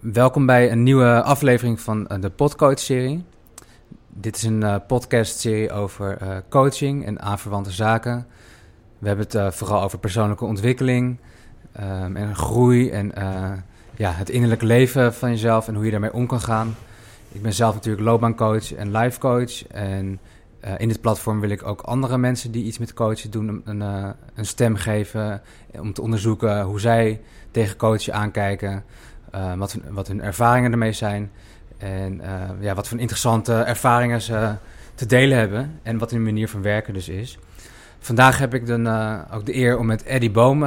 Welkom bij een nieuwe aflevering van eh, de Podcoach-serie. Dit is een uh, podcast-serie over uh, coaching en aanverwante zaken. We hebben het vooral over persoonlijke ontwikkeling um, en groei en ja, het innerlijke leven van jezelf en hoe je daarmee om kan gaan. Ik ben zelf natuurlijk loopbaancoach en lifecoach en in dit platform wil ik ook andere mensen die iets met coachen doen een, een stem geven om te onderzoeken hoe zij tegen coachen aankijken. Uh, wat, wat hun ervaringen ermee zijn. En uh, ja, wat voor interessante ervaringen ze te delen hebben. En wat hun manier van werken dus is. Vandaag heb ik dan uh, ook de eer om met Eddie Boom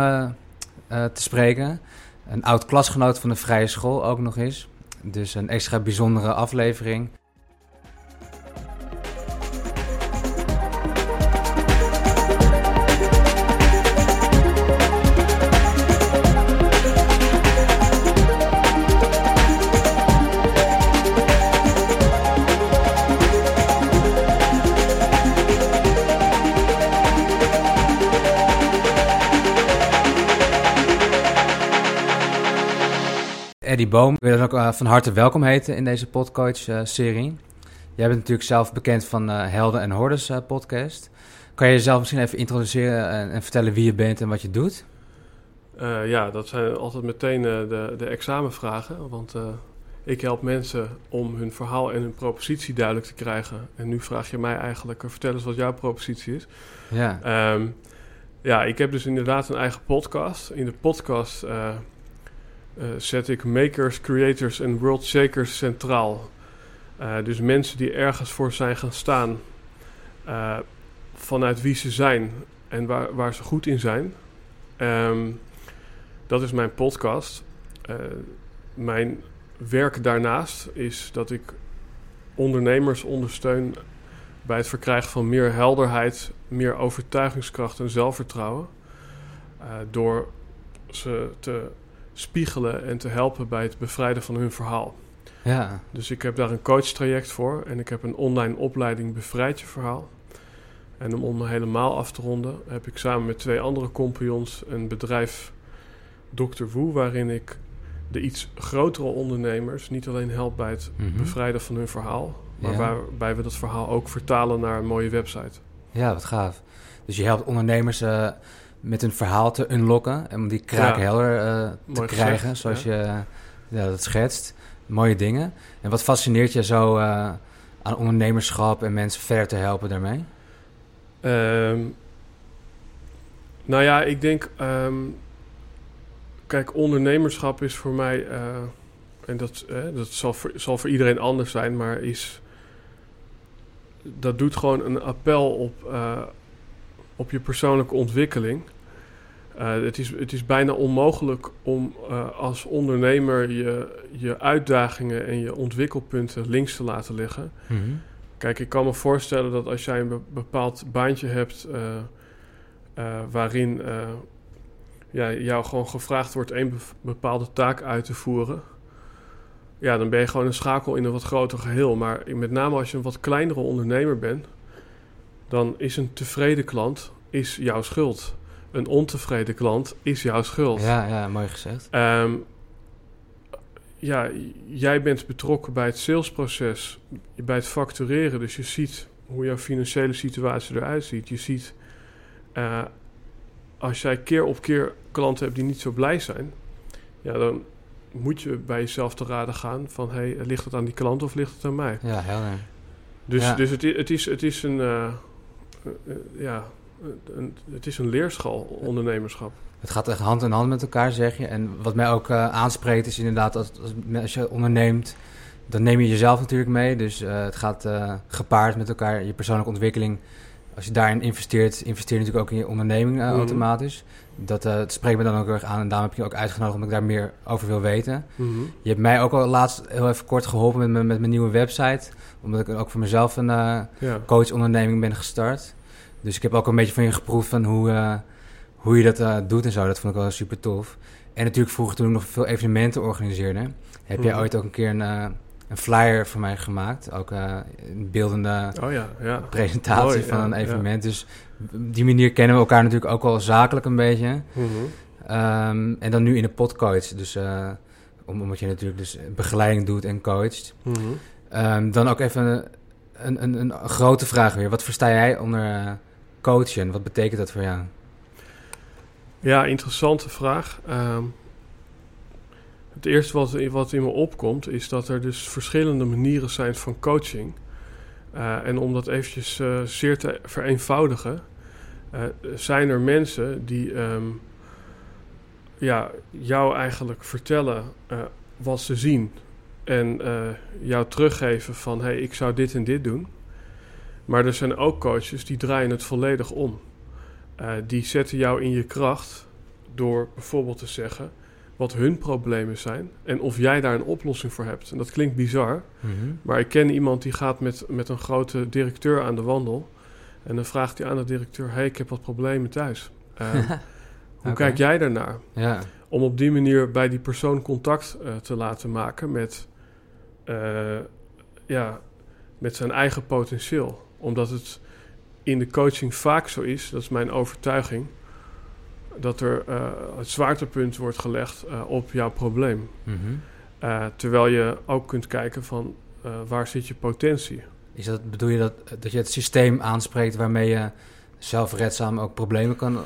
te spreken. Een oud klasgenoot van de vrije school ook nog eens. Dus een extra bijzondere aflevering. Eddie Boom. Ik wil je ook uh, van harte welkom heten in deze podcast-serie. Uh, Jij bent natuurlijk zelf bekend van uh, Helden en Hordes podcast. Kan je jezelf misschien even introduceren en, en, vertellen wie je bent en wat je doet? ja, dat zijn altijd meteen de, de examenvragen. Want ik help mensen om hun verhaal en hun propositie duidelijk te krijgen. En nu vraag je mij eigenlijk, vertel eens wat jouw propositie is. Ja. Um, ja, ik heb dus inderdaad een eigen podcast. In de podcast uh, zet ik makers, creators en world shakers centraal. Uh, dus mensen die ergens voor zijn gaan staan, uh, vanuit wie ze zijn en waar, waar ze goed in zijn. Um, dat is mijn podcast. mijn werk daarnaast is dat ik ondernemers ondersteun bij het verkrijgen van meer helderheid, meer overtuigingskracht en zelfvertrouwen. door ze te spiegelen en te helpen bij het bevrijden van hun verhaal. Ja. Dus ik heb daar een coachtraject voor en ik heb een online opleiding Bevrijd je verhaal. En om, om helemaal af te ronden heb ik samen met twee andere compagnons een bedrijf Dr. Woe, waarin ik de iets grotere ondernemers niet alleen help bij het mhm. bevrijden van hun verhaal, maar waarbij we dat verhaal ook vertalen naar een mooie website. Ja, wat gaaf. Dus je helpt ondernemers uh, met een verhaal te unlocken. En om die kraak helder uh, te krijgen, zoals je ja, dat schetst. Mooie dingen. En wat fascineert je zo uh, aan ondernemerschap en mensen verder te helpen daarmee? Um, nou ja, ik denk... Um, kijk, ondernemerschap is voor mij... Uh, en dat, dat zal, voor, zal voor iedereen anders zijn, maar is... Dat doet gewoon een appel op op je persoonlijke ontwikkeling. Uh, het, is, het is bijna onmogelijk om uh, als ondernemer je, je uitdagingen en je ontwikkelpunten links te laten liggen. Mm -hmm. Kijk, ik kan me voorstellen dat als jij een bepaald baantje hebt uh, waarin ja, jou gewoon gevraagd wordt een bepaalde taak uit te voeren, ja, dan ben je gewoon een schakel in een wat groter geheel. Maar met name als je een wat kleinere ondernemer bent, dan is een tevreden klant is jouw schuld. Een ontevreden klant is jouw schuld. Ja, ja mooi gezegd. Um, ja, jij bent betrokken bij het salesproces, bij het factureren. Dus je ziet hoe jouw financiële situatie eruit ziet. Je ziet, uh, als jij keer op keer klanten hebt die niet zo blij zijn, ja, dan moet je bij jezelf te raden gaan van, hey, ligt het aan die klant of ligt het aan mij? Ja, helder. Dus, ja. dus het, het, is, het is een, uh, uh, ja, een, het is een leerschool, ondernemerschap. Het gaat echt hand in hand met elkaar, zeg je. En wat mij ook uh, aanspreekt is inderdaad, als, als, je onderneemt, dan neem je jezelf natuurlijk mee. Dus uh, het gaat uh, gepaard met elkaar, je persoonlijke ontwikkeling. Als je daarin investeert, investeer je natuurlijk ook in je onderneming mm -hmm. automatisch. Dat het spreekt me dan ook erg aan en daarom heb je ook uitgenodigd omdat ik daar meer over wil weten. Mm -hmm. Je hebt mij ook al laatst heel even kort geholpen met, met, met mijn nieuwe website. Omdat ik ook voor mezelf een ja. coach-onderneming ben gestart. Dus ik heb ook een beetje van je geproefd van hoe, uh, hoe je dat uh, doet en zo. Dat vond ik wel super tof. En natuurlijk vroeger toen ik nog veel evenementen organiseerde... heb mm. jij ooit ook een keer een, uh, een flyer voor mij gemaakt. Ook een beeldende oh, ja, ja. presentatie Mooi, van ja, een evenement. Dus op die manier kennen we elkaar natuurlijk ook wel zakelijk een beetje. Mm -hmm. um, en dan nu in de podcast. Dus om- omdat je natuurlijk dus begeleiding doet en coacht. Mhm. Ehm, dan ook even een, een, een, grote vraag weer. Wat versta jij onder eh, coachen? Wat betekent dat voor jou? Ja, interessante vraag. Ehm, het eerste wat, wat in me opkomt is dat er dus verschillende manieren zijn van coaching. Eh, en om dat eventjes eh, zeer te vereenvoudigen, eh, zijn er mensen die ehm, ja, jou eigenlijk vertellen wat ze zien. En jou teruggeven van hé, hey, ik zou dit en dit doen. Maar er zijn ook coaches die draaien het volledig om. Eh, die zetten jou in je kracht door bijvoorbeeld te zeggen wat hun problemen zijn en of jij daar een oplossing voor hebt. En dat klinkt bizar, Mhm. maar ik ken iemand die gaat met, met een grote directeur aan de wandel. En dan vraagt hij aan de directeur: Hey, ik heb wat problemen thuis. Eh, hoe kijk jij daarnaar? Ja, Om op die manier bij die persoon contact eh, te laten maken met, ja, met zijn eigen potentieel. Omdat het in de coaching vaak zo is, dat is mijn overtuiging, dat er eh, het zwaartepunt wordt gelegd eh, op jouw probleem. Mhm. Eh, terwijl je ook kunt kijken van waar zit je potentie. Is dat, bedoel je dat, dat je het systeem aanspreekt waarmee je zelfredzaam ook problemen kan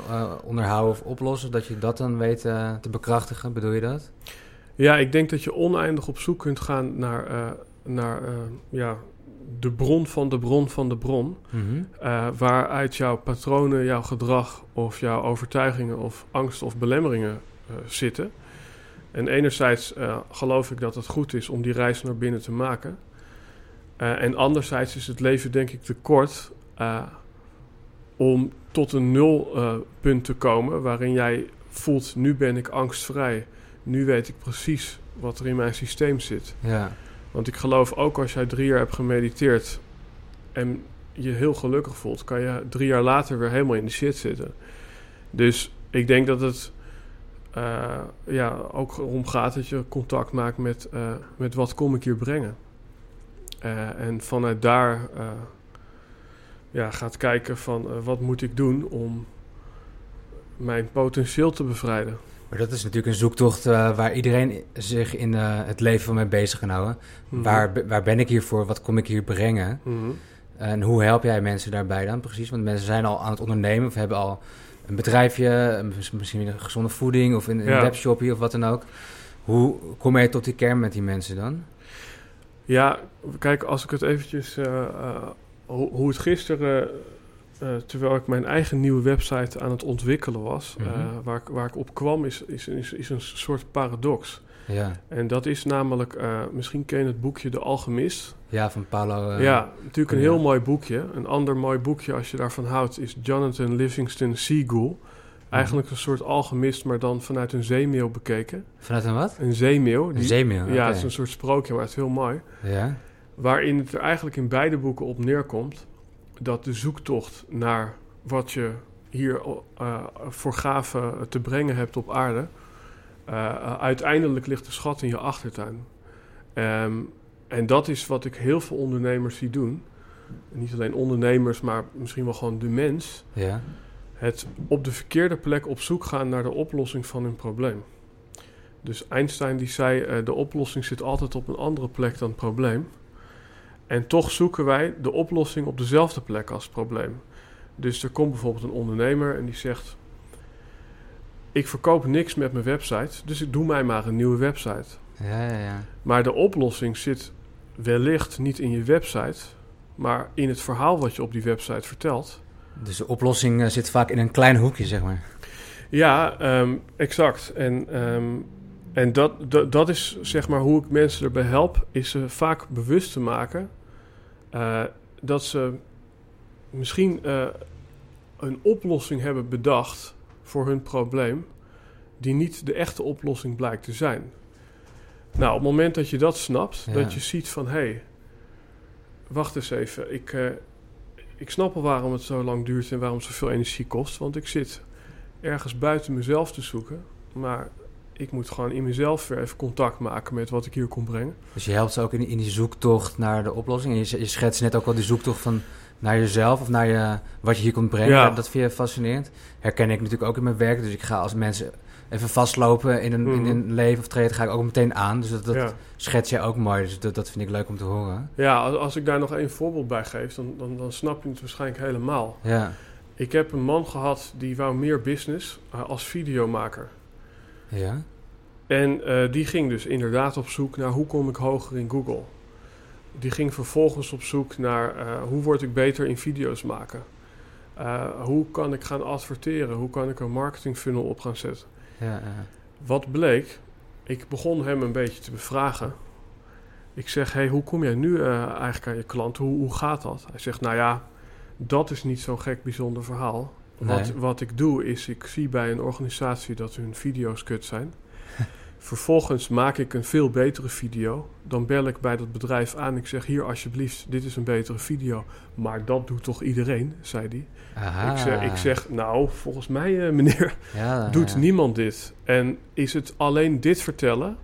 onderhouden of oplossen? Dat je dat dan weet te bekrachtigen, bedoel je dat? Ja, ik denk dat je oneindig op zoek kunt gaan naar, naar ja, de bron van de bron van de bron. Eh, waaruit jouw patronen, jouw gedrag of jouw overtuigingen of angst of belemmeringen eh, zitten. En enerzijds eh, geloof ik dat het goed is om die reis naar binnen te maken. En anderzijds is het leven denk ik te kort om tot een nulpunt te komen waarin jij voelt, nu ben ik angstvrij. Nu weet ik precies wat er in mijn systeem zit. Ja, Want ik geloof ook als jij drie jaar hebt gemediteerd en je heel gelukkig voelt, kan je drie jaar later weer helemaal in de shit zitten. Dus ik denk dat het eh, ja, ook om gaat dat je contact maakt met, eh, met wat kom ik hier brengen. Eh, en vanuit daar ja, gaat kijken van wat moet ik doen om mijn potentieel te bevrijden. Maar dat is natuurlijk een zoektocht eh, waar iedereen zich in eh, het leven van mee bezig kan houden. Mhm. Waar, waar ben ik hier voor? Wat kom ik hier brengen? Mhm. En hoe help jij mensen daarbij dan precies? Want mensen zijn al aan het ondernemen of hebben al een bedrijfje, misschien een gezonde voeding of een, een Ja. webshopje of wat dan ook. Hoe kom je tot die kern met die mensen dan? Ja, kijk, als ik het eventjes... eh, hoe, hoe het gisteren, eh, terwijl ik mijn eigen nieuwe website aan het ontwikkelen was... eh, Mhm. waar, ik, waar ik op kwam, is, is, is, is een soort paradox. Ja, En dat is namelijk, eh, misschien ken je het boekje De Alchemist. ja van Paulo. ja, natuurlijk een ja. heel mooi boekje. Een ander mooi boekje, als je daarvan houdt, is Jonathan Livingston Seagull. Eigenlijk een soort alchemist, maar dan vanuit een zeemeeuw bekeken. Vanuit een wat? Een zeemeeuw. Een zeemeeuw. Ja, het is een soort sprookje, maar het is heel mooi. Ja, Waarin het er eigenlijk in beide boeken op neerkomt dat de zoektocht naar wat je hier eh, voor gaven te brengen hebt op aarde, eh, uiteindelijk ligt de schat in je achtertuin. Ehm, en dat is wat ik heel veel ondernemers zie doen. Niet alleen ondernemers, maar misschien wel gewoon de mens. ja. Het op de verkeerde plek op zoek gaan naar de oplossing van hun probleem. Dus Einstein die zei, eh, de oplossing zit altijd op een andere plek dan het probleem. En toch zoeken wij de oplossing op dezelfde plek als het probleem. Dus er komt bijvoorbeeld een ondernemer en die zegt... Ik verkoop niks met mijn website, dus ik doe mij maar een nieuwe website. Ja, ja, ja. Maar de oplossing zit wellicht niet in je website... maar in het verhaal wat je op die website vertelt... Dus de oplossing eh, zit vaak in een klein hoekje, zeg maar. Ja, ehm, exact. En, ehm, en dat, dat, dat is zeg maar hoe ik mensen erbij help, is ze vaak bewust te maken eh, dat ze misschien eh, een oplossing hebben bedacht voor hun probleem, die niet de echte oplossing blijkt te zijn. Nou, op het moment dat je dat snapt, Ja. dat je ziet van hé, hey, wacht eens even, ik, eh, ik snap al waarom het zo lang duurt en waarom het zoveel energie kost, want ik zit ergens buiten mezelf te zoeken. Maar ik moet gewoon in mezelf weer even contact maken met wat ik hier kon brengen. Dus je helpt ze ook in, in die zoektocht naar de oplossing. En je, je schetst net ook al die zoektocht van naar jezelf of naar je, wat je hier komt brengen. Ja. Dat, vind je fascinerend. Herken ik natuurlijk ook in mijn werk. Dus ik ga als mensen even vastlopen in een, in Mhm. een leven of traject, ga ik ook meteen aan. Dus dat, dat ja. schets je ook mooi. Dus dat, dat vind ik leuk om te horen. ja, als, als ik daar nog één voorbeeld bij geef, dan, dan, dan snap je het waarschijnlijk helemaal. Ja, Ik heb een man gehad die wou meer business eh, als videomaker. Ja, En eh, die ging dus inderdaad op zoek naar hoe kom ik hoger in Google. Die ging vervolgens op zoek naar eh, hoe word ik beter in video's maken. Eh, hoe kan ik gaan adverteren? Hoe kan ik een marketing funnel op gaan zetten? ja. Wat bleek, ik begon hem een beetje te bevragen. Ik zeg, hey, hoe kom jij nu eigenlijk aan je klant? Hoe, hoe gaat dat? Hij zegt, nou ja, dat is niet zo'n gek bijzonder verhaal. Wat, Nee. wat ik doe is, ik zie bij een organisatie dat hun video's kut zijn. Vervolgens maak ik een veel betere video. Dan bel ik bij dat bedrijf aan. Ik zeg, hier alsjeblieft, dit is een betere video. Maar dat doet toch iedereen, zei hij. Aha. Ik, zeg, ik zeg, nou, volgens mij, eh, meneer, ja, doet ja. niemand dit. En is het alleen dit vertellen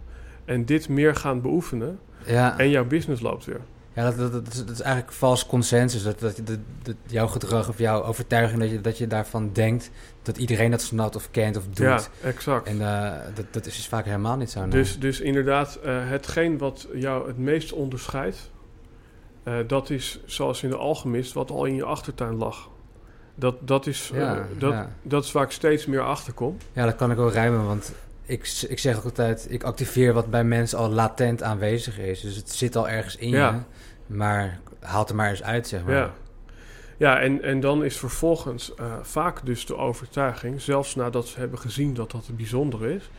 en dit meer gaan beoefenen Ja, en jouw business loopt weer. Ja dat, dat, dat, is, dat is eigenlijk vals consensus. Dat, dat, dat, jouw gedrag of jouw overtuiging, dat je, dat je daarvan denkt dat iedereen dat snapt of kent of doet. Ja, exact. En eh, dat, dat is dus vaak helemaal niet zo. dus, dus inderdaad, eh, hetgeen wat jou het meest onderscheidt, eh, dat is zoals in de alchemist wat al in je achtertuin lag. Dat, dat, is, ja, dat, ja. dat is waar ik steeds meer achter kom. ja, dat kan ik wel rijmen, want ik, ik zeg ook altijd, ik activeer wat bij mensen al latent aanwezig is. Dus het zit al ergens in Ja. je, maar haal het er maar eens uit, zeg maar. Ja, ja en, en dan is vervolgens eh, vaak dus de overtuiging, zelfs nadat ze hebben gezien dat dat het bijzonder is,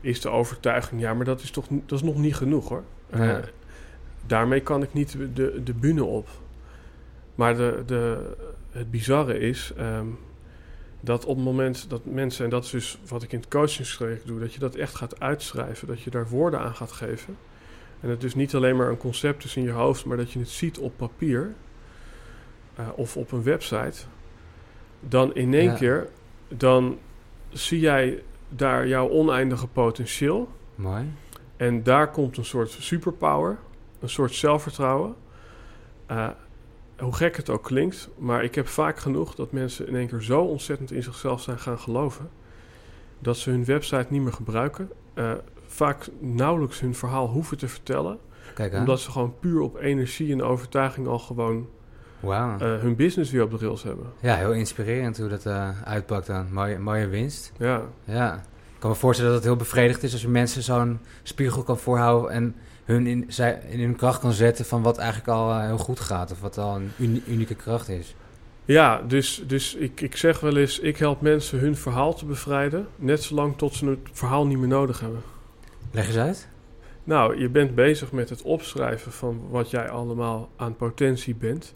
is de overtuiging, ja, maar dat is toch dat is nog niet genoeg hoor. Eh, daarmee kan ik niet de, de, de bühne op. Maar de, de, het bizarre is ehm, dat op het moment dat mensen, en dat is dus wat ik in het coachingstraject doe, dat je dat echt gaat uitschrijven, dat je daar woorden aan gaat geven. En het dus niet alleen maar een concept is in je hoofd, maar dat je het ziet op papier eh, of op een website. Dan in één Ja. keer, dan zie jij daar jouw oneindige potentieel. Mooi. En daar komt een soort superpower, een soort zelfvertrouwen. Eh, hoe gek het ook klinkt, maar ik heb vaak genoeg dat mensen in één keer zo ontzettend in zichzelf zijn gaan geloven. dat ze hun website niet meer gebruiken. eh, vaak nauwelijks hun verhaal hoeven te vertellen. Kijk. Omdat ze gewoon puur op energie en overtuiging al gewoon Wauw. eh, hun business weer op de rails hebben. ja, heel inspirerend hoe dat eh, uitpakt dan. Mooie, mooie winst. Ja, Ja. Ik kan me voorstellen dat het heel bevredigend is als je mensen zo'n spiegel kan voorhouden en hun in, zij, in hun kracht kan zetten van wat eigenlijk al eh, heel goed gaat of wat al een uni- unieke kracht is. ja dus, dus ik, ik zeg wel eens, ik help mensen hun verhaal te bevrijden. Net zolang tot ze het verhaal niet meer nodig hebben. Leg eens uit. Nou, je bent bezig met het opschrijven van wat jij allemaal aan potentie bent.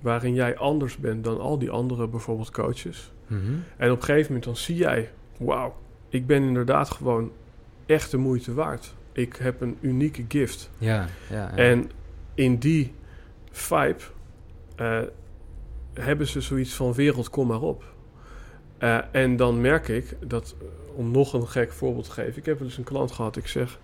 Waarin jij anders bent dan al die andere bijvoorbeeld coaches. Mhm. En op een gegeven moment dan zie jij, wauw, ik ben inderdaad gewoon echt de moeite waard. Ik heb een unieke gift. Ja, ja, ja. En in die vibe eh, hebben ze zoiets van wereld, kom maar op. Eh, en dan merk ik dat, eh, om nog een gek voorbeeld te geven, ik heb wel eens een klant gehad, ik zeg,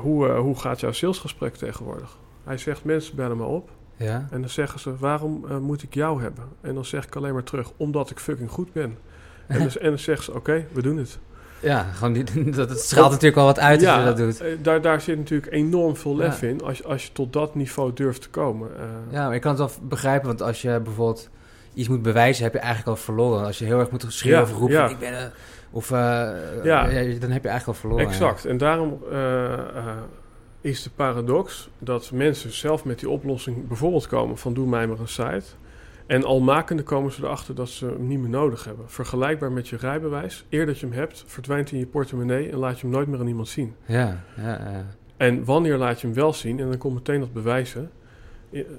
hoe, hoe gaat jouw salesgesprek tegenwoordig? Hij zegt, mensen bellen me op ja? en dan zeggen ze, waarom moet ik jou hebben? En dan zeg ik alleen maar terug, omdat ik fucking goed ben. En dan, en dan zeggen ze, oké, we doen het. Ja, gewoon die, dat, het straalt natuurlijk wel wat uit als je dat doet. eh, Daar, daar zit natuurlijk enorm veel lef Ja. in als, je- als je tot dat niveau durft te komen. Eh, Ja, maar ik kan het wel begrijpen, want als je bijvoorbeeld iets moet bewijzen, heb je eigenlijk al verloren. Als je heel erg moet schreeuwen Ja, of roepen, ja. ik ben of eh, Ja. ja, dan heb je eigenlijk al verloren. Exact. En daarom is de paradox dat mensen zelf met die oplossing bijvoorbeeld komen van doe mij maar een site. En al makende komen ze erachter dat ze hem niet meer nodig hebben. Vergelijkbaar met je rijbewijs. Eer dat je hem hebt, verdwijnt hij in je portemonnee en laat je hem nooit meer aan iemand zien. Ja, ja, ja. En wanneer laat je hem wel zien? En dan komt meteen dat bewijzen.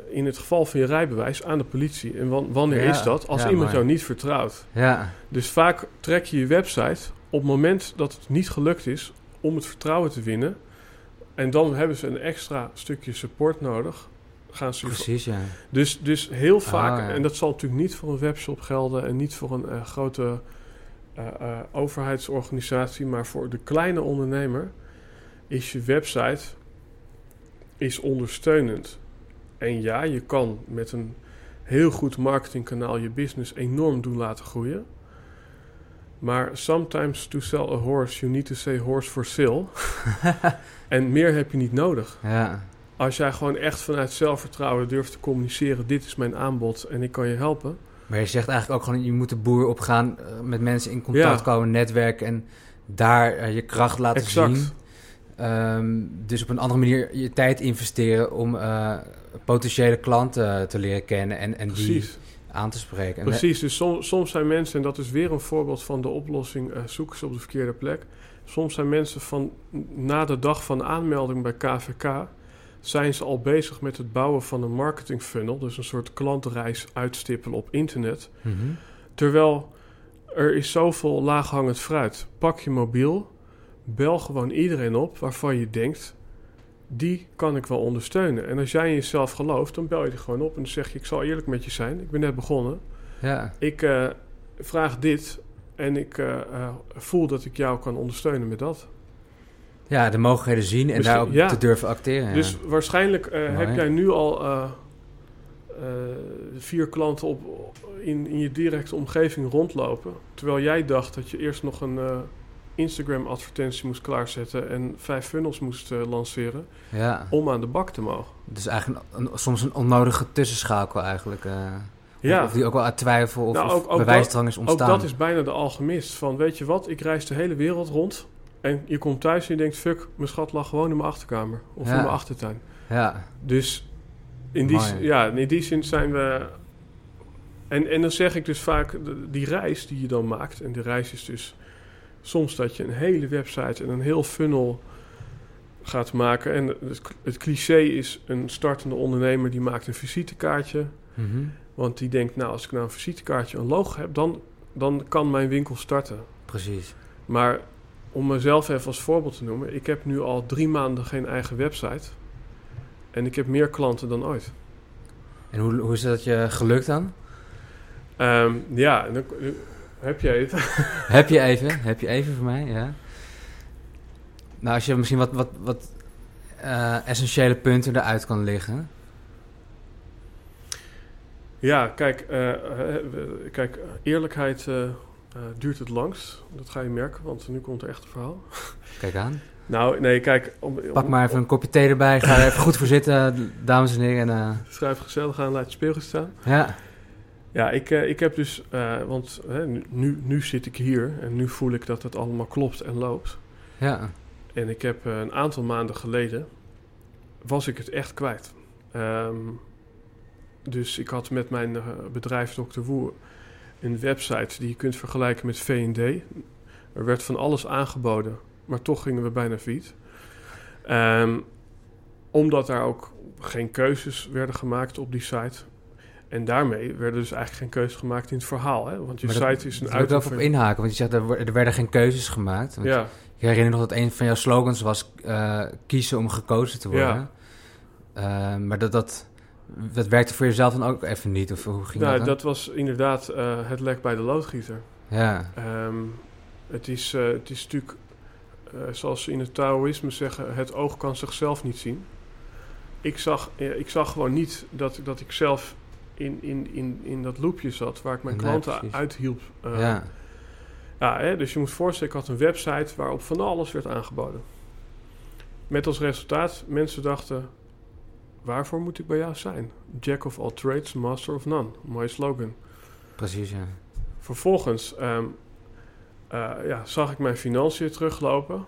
In het geval van je rijbewijs aan de politie. En wan- wanneer Ja, is dat? Als ja, iemand mooi. jou niet vertrouwt. Ja, Dus vaak trek je je website op het moment dat het niet gelukt is om het vertrouwen te winnen. En dan hebben ze een extra stukje support nodig. Gaan ze precies, ja. dus, dus heel vaak, Ah, ja. en dat zal natuurlijk niet voor een webshop gelden en niet voor een eh, grote eh, eh, overheidsorganisatie, maar voor de kleine ondernemer is je website is ondersteunend. En ja, je kan met een heel goed marketingkanaal je business enorm doen laten groeien. Maar sometimes to sell a horse, you need to say horse for sale. en meer heb je niet nodig. Ja. Als jij gewoon echt vanuit zelfvertrouwen durft te communiceren: dit is mijn aanbod en ik kan je helpen. Maar je zegt eigenlijk ook gewoon: je moet de boer opgaan, uh, met mensen in contact Ja. komen, netwerken en daar eh, je kracht laten Exact. zien. Ehm, dus op een andere manier je tijd investeren om eh, potentiële klanten te leren kennen en, en die aan te spreken. Precies, dus som- soms zijn mensen, en dat is weer een voorbeeld van de oplossing, eh zoeken ze op de verkeerde plek. Soms zijn mensen van na de dag van aanmelding bij KVK, zijn ze al bezig met het bouwen van een marketing funnel, dus een soort klantreis uitstippelen op internet. Mhm. Terwijl er is zoveel laaghangend fruit. Pak je mobiel, bel gewoon iedereen op waarvan je denkt, die kan ik wel ondersteunen. En als jij in jezelf gelooft, dan bel je die gewoon op en dan zeg je, ik zal eerlijk met je zijn, ik ben net begonnen. Ja. Ik eh, vraag dit en ik eh, eh, voel dat ik jou kan ondersteunen met dat. Ja, de mogelijkheden zien en Misschien- daarop ja. te durven acteren. ja. Dus waarschijnlijk Mooi. heb jij nu al eh, eh, vier klanten op, in, in je directe omgeving rondlopen. Terwijl jij dacht dat je eerst nog een Instagram-advertentie moest klaarzetten en vijf funnels moest lanceren ja. om aan de bak te mogen. Dus eigenlijk een, soms een onnodige tussenschakel eigenlijk. Ja. Of die ook wel uit twijfel of, Nou, ook- ook bewijsdrang is Ook ontstaan. dat is bijna de alchemist. Van weet je wat, ik reis de hele wereld rond. En je komt thuis en je denkt: fuck, mijn schat lag gewoon in mijn achterkamer of Ja. in mijn achtertuin. Ja, Dus in die, Mooi. ja, in die zin zijn we. En, en dan zeg ik dus vaak: die reis die je dan maakt. En de reis is dus soms dat je een hele website en een heel funnel gaat maken. En het, het cliché is: een startende ondernemer die maakt een visitekaartje. Mhm. Want die denkt: nou, als ik nou een visitekaartje, een logo heb, dan, dan kan mijn winkel starten. precies. Maar om mezelf even als voorbeeld te noemen, ik heb nu al drie maanden geen eigen website. En ik heb meer klanten dan ooit. En hoe, hoe is dat je gelukt dan? Ehm, ja, dan, heb je even. heb je even, heb je even voor mij, ja. Nou, als je misschien wat, wat, wat eh, essentiële punten eruit kan liggen. ja, kijk, eh, eh, kijk eerlijkheid eh, eh, duurt het langst. Dat ga je merken, want nu komt er echt een verhaal. Kijk aan. Nou, nee, kijk. Om, om- Pak maar even een kopje thee erbij. Ga er even goed voor zitten, dames en heren. En, eh, Schrijf gezellig aan, laat je speelgoed staan. ja, Ja, ik, eh, ik heb dus, eh, want hè, nu- nu, zit ik hier en nu voel ik dat het allemaal klopt en loopt. ja, En ik heb een aantal maanden geleden, was ik het echt kwijt. Ehm, dus ik had met mijn bedrijf Dr. Woe een website die je kunt vergelijken met V&D. Er werd van alles aangeboden, maar toch gingen we bijna failliet. Ehm, omdat daar ook geen keuzes werden gemaakt op die site. En daarmee werden dus eigenlijk geen keuzes gemaakt in het verhaal. Hè? Want je dat- site is een wil ik wel op inhaken. Want je zegt, er, er werden geen keuzes gemaakt. Want Ja, Ik herinner nog dat een van jouw slogans was eh, kiezen om gekozen te worden. Ja. Eh, maar dat, dat, dat werkte voor jezelf dan ook even niet? Of hoe ging nou, dat dan? dat was inderdaad eh, het lek bij de loodgieter. Ja, Ehm, het, is, eh, het is natuurlijk, eh, zoals ze in het Taoïsme zeggen, het oog kan zichzelf niet zien. Ik zag, ik zag gewoon niet dat, dat ik zelf in, in, in, in dat loopje zat waar ik mijn Nee, klanten precies. uithielp. Ja. ja, hè, dus je moet voorstellen, ik had een website waarop van alles werd aangeboden. Met als resultaat, mensen dachten, waarvoor moet ik bij jou zijn? Jack of all trades, master of none. Mooie slogan. precies, ja. Vervolgens ehm, eh, ja, zag ik mijn financiën teruglopen.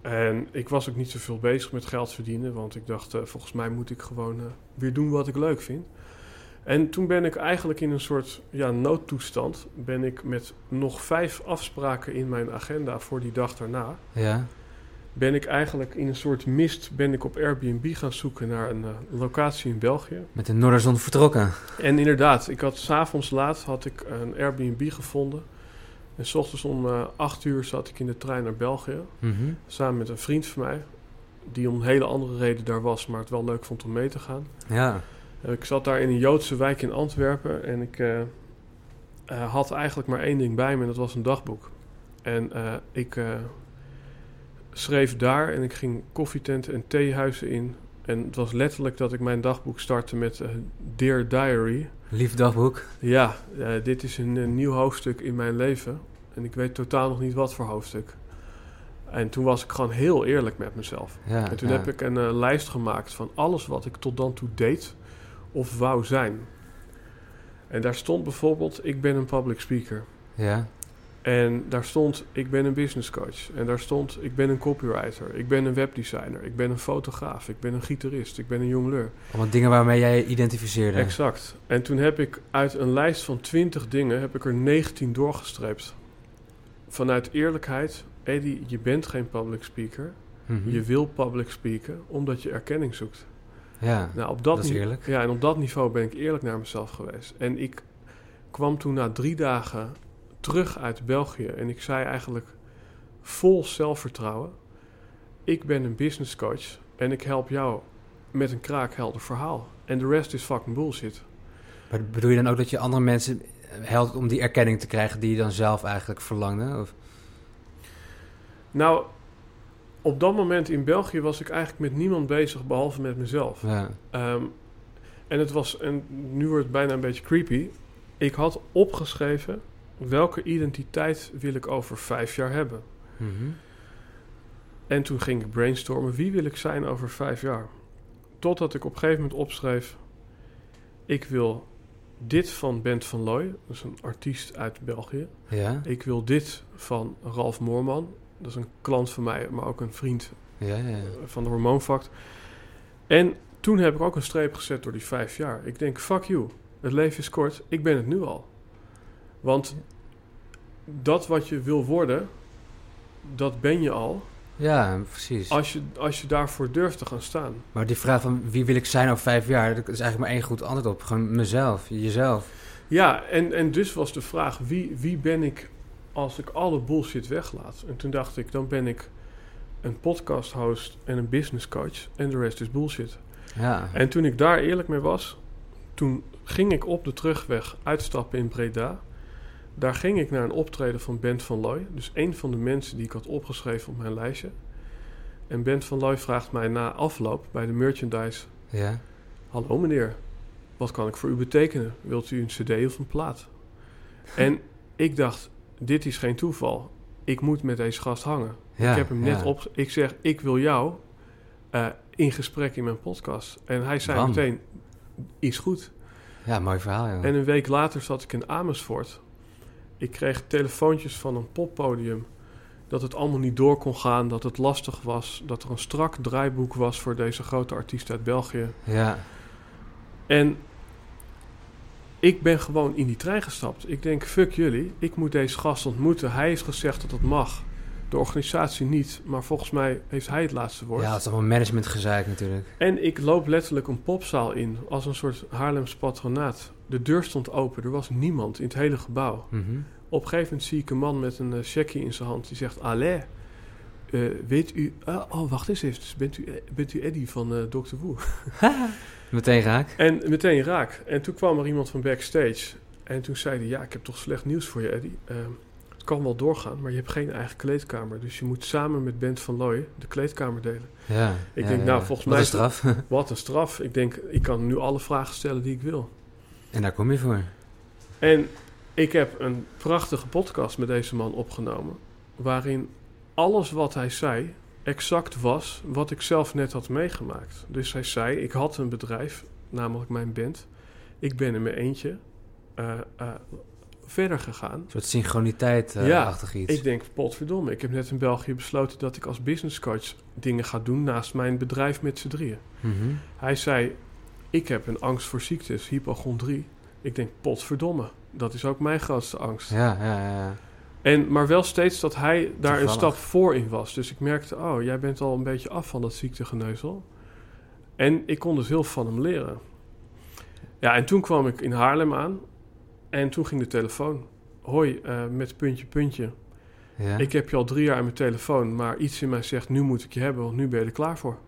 En ik was ook niet zoveel bezig met geld verdienen. Want ik dacht, eh, volgens mij moet ik gewoon eh, weer doen wat ik leuk vind. En toen ben ik eigenlijk in een soort ja, noodtoestand... ben ik met nog vijf afspraken in mijn agenda voor die dag daarna... Ja, ben ik eigenlijk in een soort mist... ben ik op Airbnb gaan zoeken naar een eh, locatie in België. met de Noorderzon vertrokken. En inderdaad, ik had s'avonds laat had ik een Airbnb gevonden. En s ochtends om eh 8 uur zat ik in de trein naar België. Mhm. Samen met een vriend van mij. Die om een hele andere reden daar was, maar het wel leuk vond om mee te gaan. Ja, En ik zat daar in een Joodse wijk in Antwerpen. En ik eh, eh, had eigenlijk maar één ding bij me en dat was een dagboek. En eh, ik eh, schreef daar en ik ging koffietenten en theehuizen in. En het was letterlijk dat ik mijn dagboek startte met eh, Dear Diary. Lief dagboek. Ja, eh, dit is een, een nieuw hoofdstuk in mijn leven. En ik weet totaal nog niet wat voor hoofdstuk. En toen was ik gewoon heel eerlijk met mezelf. Ja, En toen ja. heb ik een eh, lijst gemaakt van alles wat ik tot dan toe deed of wou zijn. En daar stond bijvoorbeeld, ik ben een public speaker. Ja, En daar stond, ik ben een business coach. En daar stond, ik ben een copywriter. Ik ben een webdesigner. Ik ben een fotograaf. Ik ben een gitarist. Ik ben een jongleur. allemaal dingen waarmee jij je identificeerde. Exact. En toen heb ik uit een lijst van 20 dingen, heb ik er 19 doorgestreept. Vanuit eerlijkheid, Eddie, je bent geen public speaker. Mhm. Je wil public speaken omdat je erkenning zoekt. Ja, Nou, op dat, dat is eerlijk. Ja, en op dat niveau ben ik eerlijk naar mezelf geweest. En ik kwam toen na drie dagen terug uit België en ik zei eigenlijk vol zelfvertrouwen: Ik ben een business coach en ik help jou met een kraakhelder verhaal. En de rest is fucking bullshit. Maar bedoel je dan ook dat je andere mensen helpt om die erkenning te krijgen die je dan zelf eigenlijk verlangde? Of? Nou, op dat moment in België was ik eigenlijk met niemand bezig behalve met mezelf. Ja. Ehm, en het was, en nu wordt het bijna een beetje creepy. Ik had opgeschreven welke identiteit wil ik over vijf jaar hebben. Mhm. En toen ging ik brainstormen wie wil ik zijn over vijf jaar. Totdat ik op een gegeven moment opschreef: ik wil dit van Bent van Looy, dat is een artiest uit België. Ja, Ik wil dit van Ralf Moorman, dat is een klant van mij, maar ook een vriend ja, ja. van de hormoonfact. En toen heb ik ook een streep gezet door die vijf jaar. Ik denk, fuck you. Het leven is kort. Ik ben het nu al. Want dat wat je wil worden, dat ben je al. Ja, precies. Als je, als je daarvoor durft te gaan staan. Maar die vraag van wie wil ik zijn over vijf jaar, dat is eigenlijk maar één goed antwoord op. Gewoon mezelf, jezelf. Ja, en, en dus was de vraag, wie, wie ben ik als ik alle bullshit weglaat? En toen dacht ik, dan ben ik een podcast host en een business coach. En de rest is bullshit. Ja, En toen ik daar eerlijk mee was, toen ging ik op de terugweg uitstappen in Breda. Daar ging ik naar een optreden van Bent van Looy. Dus een van de mensen die ik had opgeschreven op mijn lijstje. En Bent van Looy vraagt mij na afloop bij de merchandise... ja. Hallo meneer, wat kan ik voor u betekenen? Wilt u een cd of een plaat? En ik dacht, dit is geen toeval. Ik moet met deze gast hangen. ja ik heb hem net op. Ik zeg, ik wil jou eh, in gesprek in mijn podcast. En hij zei Bam. meteen, is goed. Ja, mooi verhaal, ja. En een week later zat ik in Amersfoort. Ik kreeg telefoontjes van een poppodium. Dat het allemaal niet door kon gaan, dat het lastig was. Dat er een strak draaiboek was voor deze grote artiest uit België. Ja, En ik ben gewoon in die trein gestapt. Ik denk, fuck jullie, ik moet deze gast ontmoeten. Hij heeft gezegd dat dat mag. De organisatie niet, maar volgens mij heeft hij het laatste woord. ja, het is allemaal managementgezeik natuurlijk. En ik loop letterlijk een popzaal in, als een soort Haarlems patronaat. De deur stond open, er was niemand in het hele gebouw. Mhm. Op een gegeven moment zie ik een man met een uh, checkie in zijn hand. Die zegt, Allee, eh, weet u... ah, oh, wacht eens even. Bent u, bent u Eddie van eh Dr. Woe? Meteen raak. En meteen raak. En toen kwam er iemand van backstage. En toen zei hij, ja, ik heb toch slecht nieuws voor je, Eddie. Ehm, het kan wel doorgaan, maar je hebt geen eigen kleedkamer. Dus je moet samen met Bent van Looy de kleedkamer delen. Ja. Ik ja, denk, ja. nou, volgens Wat mij een straf. Wat een straf. Ik denk, ik kan nu alle vragen stellen die ik wil. En daar kom je voor. En ik heb een prachtige podcast met deze man opgenomen. Waarin alles wat hij zei exact was wat ik zelf net had meegemaakt. Dus hij zei, ik had een bedrijf, namelijk mijn band. Ik ben in mijn eentje eh, eh, verder gegaan. Een soort synchroniteit eh, Ja, iets. Ik denk, potverdomme, ik heb net in België besloten dat ik als business coach dingen ga doen naast mijn bedrijf met z'n drieën. Mhm. Hij zei, ik heb een angst voor ziektes, hypochondrie. Ik denk, potverdomme, dat is ook mijn grootste angst. Ja, ja, ja. En, maar wel steeds dat hij daar een stap voor in was. Dus ik merkte, oh, jij bent al een beetje af van dat ziektegeneuzel. En ik kon dus heel van hem leren. Ja, en toen kwam ik in Haarlem aan. En toen ging de telefoon. Hoi, eh, met puntje, puntje. ja. Ik heb je al drie jaar aan mijn telefoon, maar iets in mij zegt, nu moet ik je hebben, want nu ben je er klaar voor.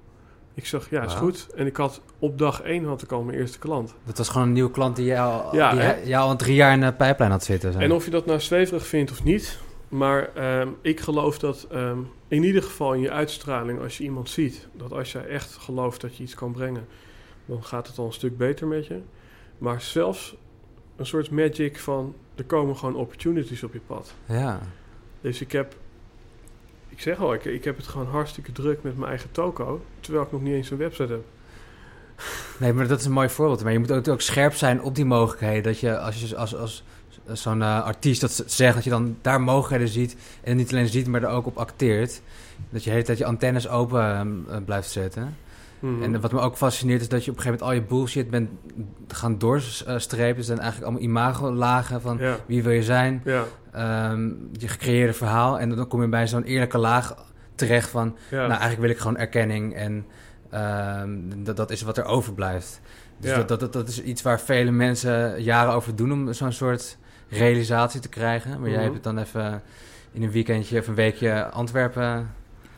Ik zeg, ja, is goed. En ik had, op dag één had ik al mijn eerste klant. Dat was gewoon een nieuwe klant die jou, Ja, die jou al drie jaar in de pijplijn had zitten. Zo. En of je dat nou zweverig vindt of niet, Maar ehm, ik geloof dat ehm, in ieder geval in je uitstraling, als je iemand ziet, dat als jij echt gelooft dat je iets kan brengen, dan gaat het al een stuk beter met je. Maar zelfs een soort magic van er komen gewoon opportunities op je pad. Ja. Dus ik heb, ik zeg al, ik, ik heb het gewoon hartstikke druk met mijn eigen toko, terwijl ik nog niet eens een website heb. Nee, maar dat is een mooi voorbeeld. Maar je moet ook, ook scherp zijn op die mogelijkheden. Dat je als je als, als, zo'n uh, artiest dat zegt, dat je dan daar mogelijkheden ziet. En niet alleen ziet, maar er ook op acteert. Dat je de hele tijd je antennes open uh, blijft zetten. Mm-hmm. En wat me ook fascineert is dat je op een gegeven moment al je bullshit bent gaan doorstrepen. Dus dan eigenlijk allemaal imagolagen van ja. wie wil je zijn. Ja. Um, je gecreëerde verhaal. En dan kom je bij zo'n eerlijke laag terecht van... Ja. Nou, eigenlijk wil ik gewoon erkenning en... Um, dat, dat is wat er overblijft. Dus Ja. dat, dat, dat, dat is iets waar vele mensen jaren over doen om zo'n soort realisatie te krijgen. Maar jij Mhm. hebt het dan even in een weekendje of een weekje Antwerpen.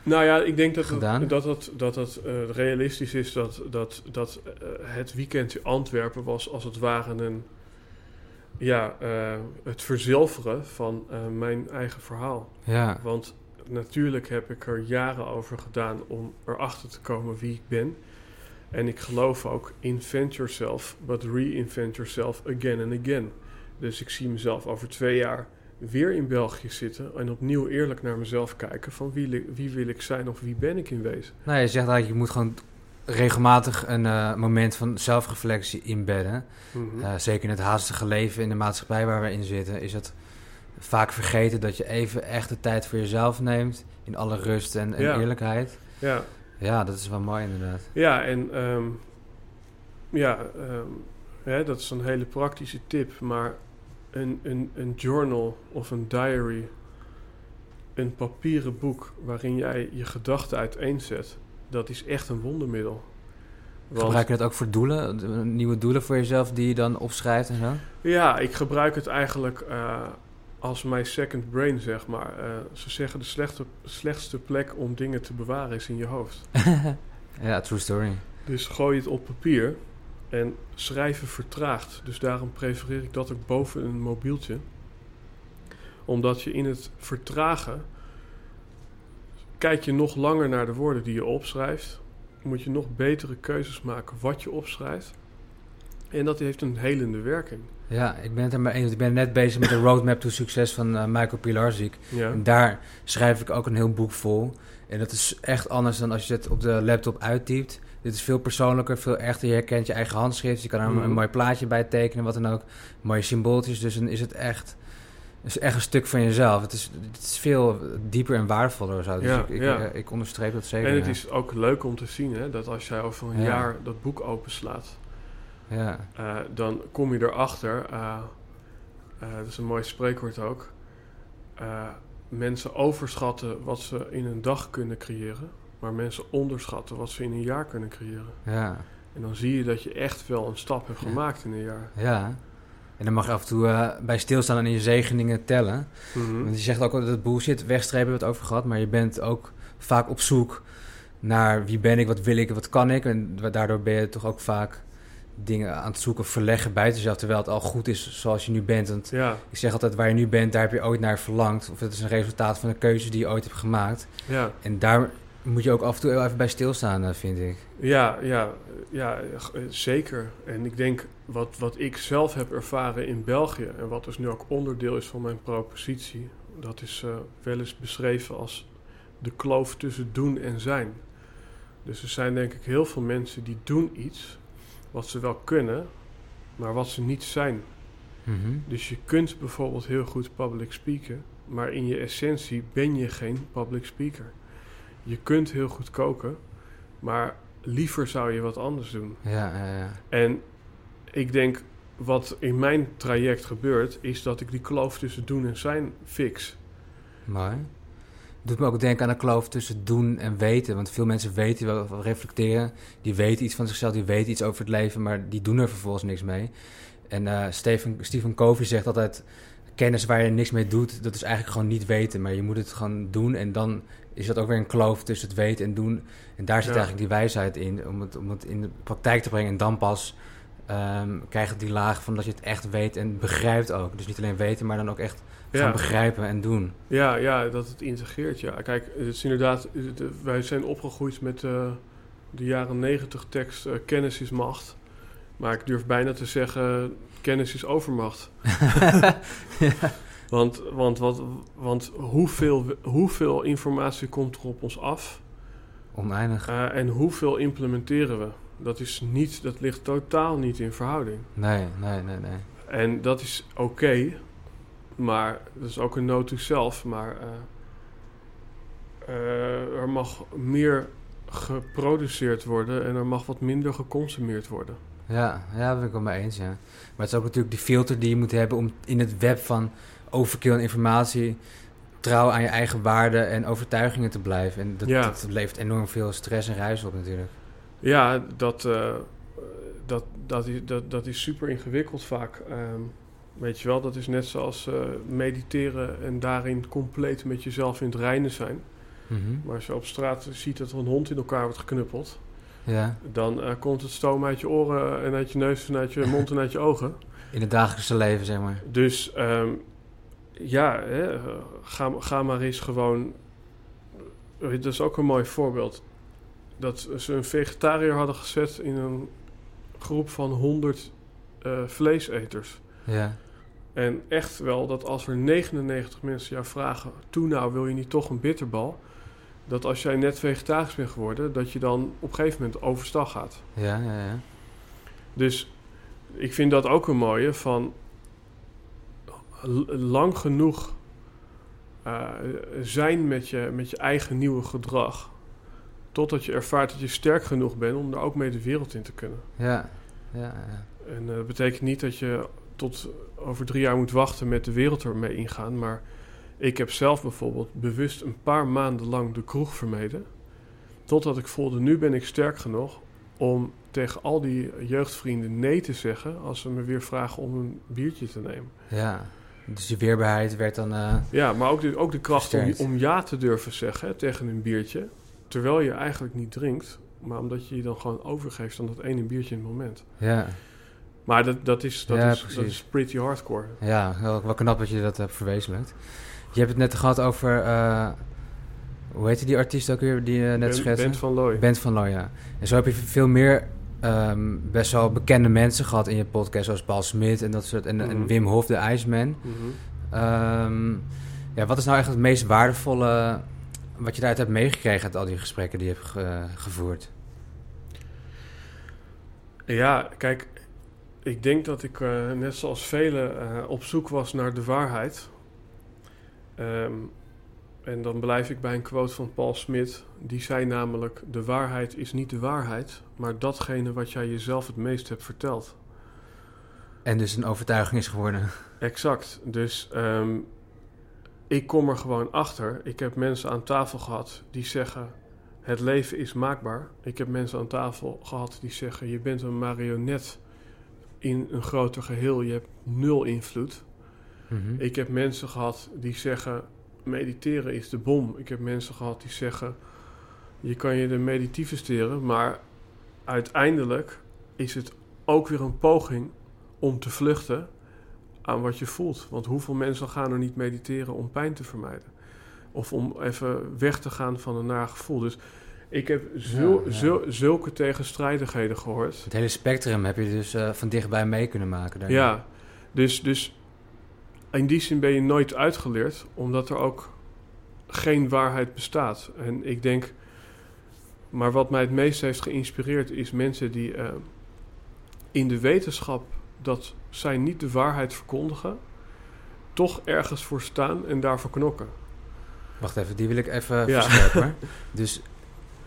Nou ja, ik denk dat Gedaan. het, dat, dat, dat eh, realistisch is dat, dat, dat eh, het weekendje Antwerpen was als het ware een, ja, eh, het verzilveren van mijn eigen verhaal. Ja, Want natuurlijk heb ik er jaren over gedaan om erachter te komen wie ik ben. En ik geloof ook, invent yourself, but reinvent yourself again and again. Dus ik zie mezelf over twee jaar weer in België zitten en opnieuw eerlijk naar mezelf kijken van wie, wie wil ik zijn of wie ben ik in wezen. nou je zegt eigenlijk je moet gewoon regelmatig een eh, moment van zelfreflectie inbedden. Mhm. Eh, zeker in het haastige leven in de maatschappij waar we in zitten, is het vaak vergeten dat je even echt de tijd voor jezelf neemt. In alle rust en, en Ja. eerlijkheid. Ja, Ja, dat is wel mooi inderdaad. ja en ehm, ja, ehm, hè, dat is een hele praktische tip, maar een, een, een journal of een diary, een papieren boek waarin jij je gedachten uiteenzet, dat is echt een wondermiddel. Want- Gebruik je dat ook voor doelen? Nieuwe doelen voor jezelf die je dan opschrijft en zo? Ja, ik gebruik het eigenlijk eh, als mijn second brain, zeg maar. Eh, ze zeggen de slechte, slechtste plek om dingen te bewaren is in je hoofd. ja, true story. Dus gooi het op papier en schrijven vertraagt. Dus daarom prefereer ik dat ook boven een mobieltje. Omdat je in het vertragen kijk je nog langer naar de woorden die je opschrijft. Moet je nog betere keuzes maken wat je opschrijft. En dat heeft een helende werking. Ja, ik ben het er maar eens. Ik ben net bezig met de Roadmap to Succes van eh, Michael Pilarczyk. Ja, En daar schrijf ik ook een heel boek vol. En dat is echt anders dan als je het op de laptop uittypt. Dit is veel persoonlijker, veel echter. Je herkent je eigen handschrift. Je kan er een, een mooi plaatje bij tekenen, wat dan ook. Mooie symbooltjes. Dus dan is het echt, is echt een stuk van jezelf. Het is, het is veel dieper en waardevoller. Zo. Dus Ja, ik, ik, ja. eh, ik onderstreep dat zeker. En het ja. is ook leuk om te zien hè, dat als jij over een Ja. jaar dat boek openslaat, Ja, eh, dan kom je erachter. eh, dat is een mooi spreekwoord ook. mensen overschatten wat ze in een dag kunnen creëren, maar mensen onderschatten wat ze in een jaar kunnen creëren. ja, En dan zie je dat je echt wel een stap hebt Ja. gemaakt in een jaar. ja. En dan mag je af en toe eh, bij stilstaan en in je zegeningen tellen. Mhm. Want je zegt ook dat bullshit wegstrepen hebben we het over gehad, maar je bent ook vaak op zoek naar wie ben ik, wat wil ik, wat kan ik. En daardoor ben je toch ook vaak dingen aan het zoeken, verleggen buiten jezelf, terwijl het al goed is zoals je nu bent. Want Ja, ik zeg altijd, waar je nu bent, daar heb je ooit naar verlangd. Of het is een resultaat van de keuzes die je ooit hebt gemaakt. ja. En daar moet je ook af en toe even bij stilstaan, eh, vind ik. Ja, ja, ja, eh, zeker. En ik denk wat, wat ik zelf heb ervaren in België en wat dus nu ook onderdeel is van mijn propositie, dat is eh, wel eens beschreven als de kloof tussen doen en zijn. Dus er zijn denk ik heel veel mensen die doen iets wat ze wel kunnen, maar wat ze niet zijn. Mhm. Dus je kunt bijvoorbeeld heel goed public speaken, maar in je essentie ben je geen public speaker. Je kunt heel goed koken, maar liever zou je wat anders doen. Ja, ja, ja. En ik denk wat in mijn traject gebeurt, is dat ik die kloof tussen doen en zijn fix. Mooi. Doet me ook denken aan de kloof tussen doen en weten. Want veel mensen weten wel, reflecteren. Die weten iets van zichzelf, die weten iets over het leven, maar die doen er vervolgens niks mee. En eh Stephen, Stephen Covey zegt altijd: kennis waar je niks mee doet, dat is eigenlijk gewoon niet weten. Maar je moet het gewoon doen. En dan is dat ook weer een kloof tussen het weten en doen. En daar zit Ja. eigenlijk die wijsheid in, om het, om het in de praktijk te brengen. En dan pas ehm, krijgt die laag van dat je het echt weet en begrijpt ook. Dus niet alleen weten, maar dan ook echt Ja. gaan begrijpen en doen. Ja, ja, dat het integreert. Ja. Kijk, het is inderdaad, wij zijn opgegroeid met eh, de jaren negentig tekst: eh, kennis is macht. Maar ik durf bijna te zeggen: kennis is overmacht. Want, want, wat, want hoeveel, hoeveel informatie komt er op ons af Oneindig. eh, en hoeveel implementeren we? Dat, is niet, dat ligt totaal niet in verhouding. Nee, nee, nee, nee. En dat is oké, maar dat is ook een note to self. Maar eh, eh, er mag meer geproduceerd worden en er mag wat minder geconsumeerd worden. Ja, ja, daar ben ik wel mee eens, ja. Maar het is ook natuurlijk die filter die je moet hebben om in het web van overkill en informatie trouw aan je eigen waarden en overtuigingen te blijven. En dat, Ja. dat levert enorm veel stress en ruis op natuurlijk. Ja, dat, eh, dat, dat, is, dat, dat is super ingewikkeld vaak. Ehm, weet je wel, dat is net zoals eh, mediteren en daarin compleet met jezelf in het reinen zijn. Mhm. Maar als je op straat ziet dat er een hond in elkaar wordt geknuppeld, Ja, dan eh, komt het stoom uit je oren en uit je neus en uit je mond en uit je ogen. in het dagelijkse leven, zeg maar. Dus ehm, ja, hè, ga, ga maar eens gewoon. Dat is ook een mooi voorbeeld. Dat ze een vegetariër hadden gezet in een groep van 100 eh, vleeseters. Ja, En echt wel dat als er 99 mensen jou vragen: Toen nou, wil je niet toch een bitterbal? Dat als jij net vegetarisch bent geworden, dat je dan op een gegeven moment overstag gaat. ja, ja, ja. Dus ik vind dat ook een mooie van lang genoeg eh, zijn met je, met je eigen nieuwe gedrag. Totdat je ervaart dat je sterk genoeg bent om er ook mee de wereld in te kunnen. Ja, ja, ja. En eh, dat betekent niet dat je tot over drie jaar moet wachten met de wereld ermee ingaan. Maar ik heb zelf bijvoorbeeld bewust een paar maanden lang de kroeg vermeden. Totdat ik voelde, nu ben ik sterk genoeg om tegen al die jeugdvrienden nee te zeggen als ze me weer vragen om een biertje te nemen. ja. Dus die weerbaarheid werd dan... eh, Ja, maar ook de, ook de kracht om, Versterkt. om ja te durven zeggen hè, tegen een biertje. Terwijl je eigenlijk niet drinkt, maar omdat je je dan gewoon overgeeft aan dat ene biertje in het moment. ja, Maar dat, dat, is, dat, Ja, is, dat is pretty hardcore. ja, wel, wel knap dat je dat hebt verwezenlijkt. Je hebt het net gehad over... eh, hoe heette die artiest ook weer die je net Ben, schetste? Bent van Looy. Bent van Looy, ja. En zo heb je veel meer ehm, best wel bekende mensen gehad in je podcast, zoals Paul Smit en dat soort. En, en Mhm. Wim Hof, de IJsman. Mhm. Ehm, ja, wat is nou echt het meest waardevolle wat je daaruit hebt meegekregen uit al die gesprekken die je hebt ge- gevoerd? Ja, kijk, ik denk dat ik eh, net zoals velen eh, op zoek was naar de waarheid. Ehm, en dan blijf ik bij een quote van Paul Smit. Die zei namelijk: De waarheid is niet de waarheid, maar datgene wat jij jezelf het meest hebt verteld. En dus een overtuiging is geworden. Exact. Dus ehm, ik kom er gewoon achter. Ik heb mensen aan tafel gehad die zeggen: het leven is maakbaar. Ik heb mensen aan tafel gehad die zeggen: je bent een marionet in een groter geheel. Je hebt nul invloed. Mhm. Ik heb mensen gehad die zeggen: mediteren is de bom. Ik heb mensen gehad die zeggen: je kan je er meditieve steren, maar uiteindelijk is het ook weer een poging om te vluchten aan wat je voelt. Want hoeveel mensen gaan er niet mediteren om pijn te vermijden? Of om even weg te gaan van een naar gevoel. Dus ik heb zul- Ja, ja. zul- zulke tegenstrijdigheden gehoord. Het hele spectrum heb je dus eh, van dichtbij mee kunnen maken. daarin. Ja, dus, dus in die zin ben je nooit uitgeleerd, omdat er ook geen waarheid bestaat. En ik denk, maar wat mij het meest heeft geïnspireerd, is mensen die eh, in de wetenschap dat zij niet de waarheid verkondigen, toch ergens voor staan en daarvoor knokken. Wacht even, die wil ik even Ja. verscherpen. hoor. Dus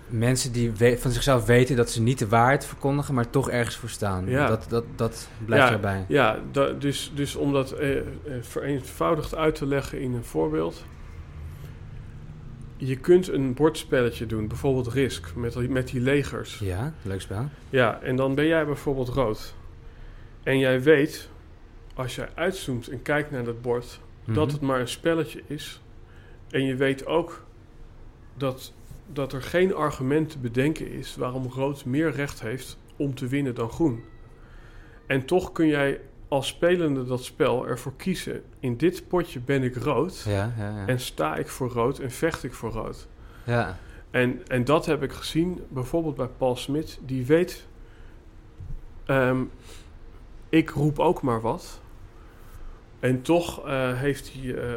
mensen die van zichzelf weten dat ze niet de waarheid verkondigen, maar toch ergens voor staan. Ja. Dat, dat, dat blijft Ja. erbij. Ja, da- dus, dus om dat eh, eh, vereenvoudigd uit te leggen in een voorbeeld. Je kunt een bordspelletje doen, bijvoorbeeld Risk, met, die- met die legers. Ja, leuk spel. Ja, en dan ben jij bijvoorbeeld rood. En jij weet, als jij uitzoomt en kijkt naar dat bord, dat Mhm. het maar een spelletje is. En je weet ook dat, dat er geen argument te bedenken is waarom rood meer recht heeft om te winnen dan groen. En toch kun jij als spelende dat spel ervoor kiezen. In dit potje ben ik rood. Ja, ja, ja. En sta ik voor rood en vecht ik voor rood. ja. En, en dat heb ik gezien bijvoorbeeld bij Paul Smit. Die weet, ehm, ik roep ook maar wat. En toch eh, heeft hij eh,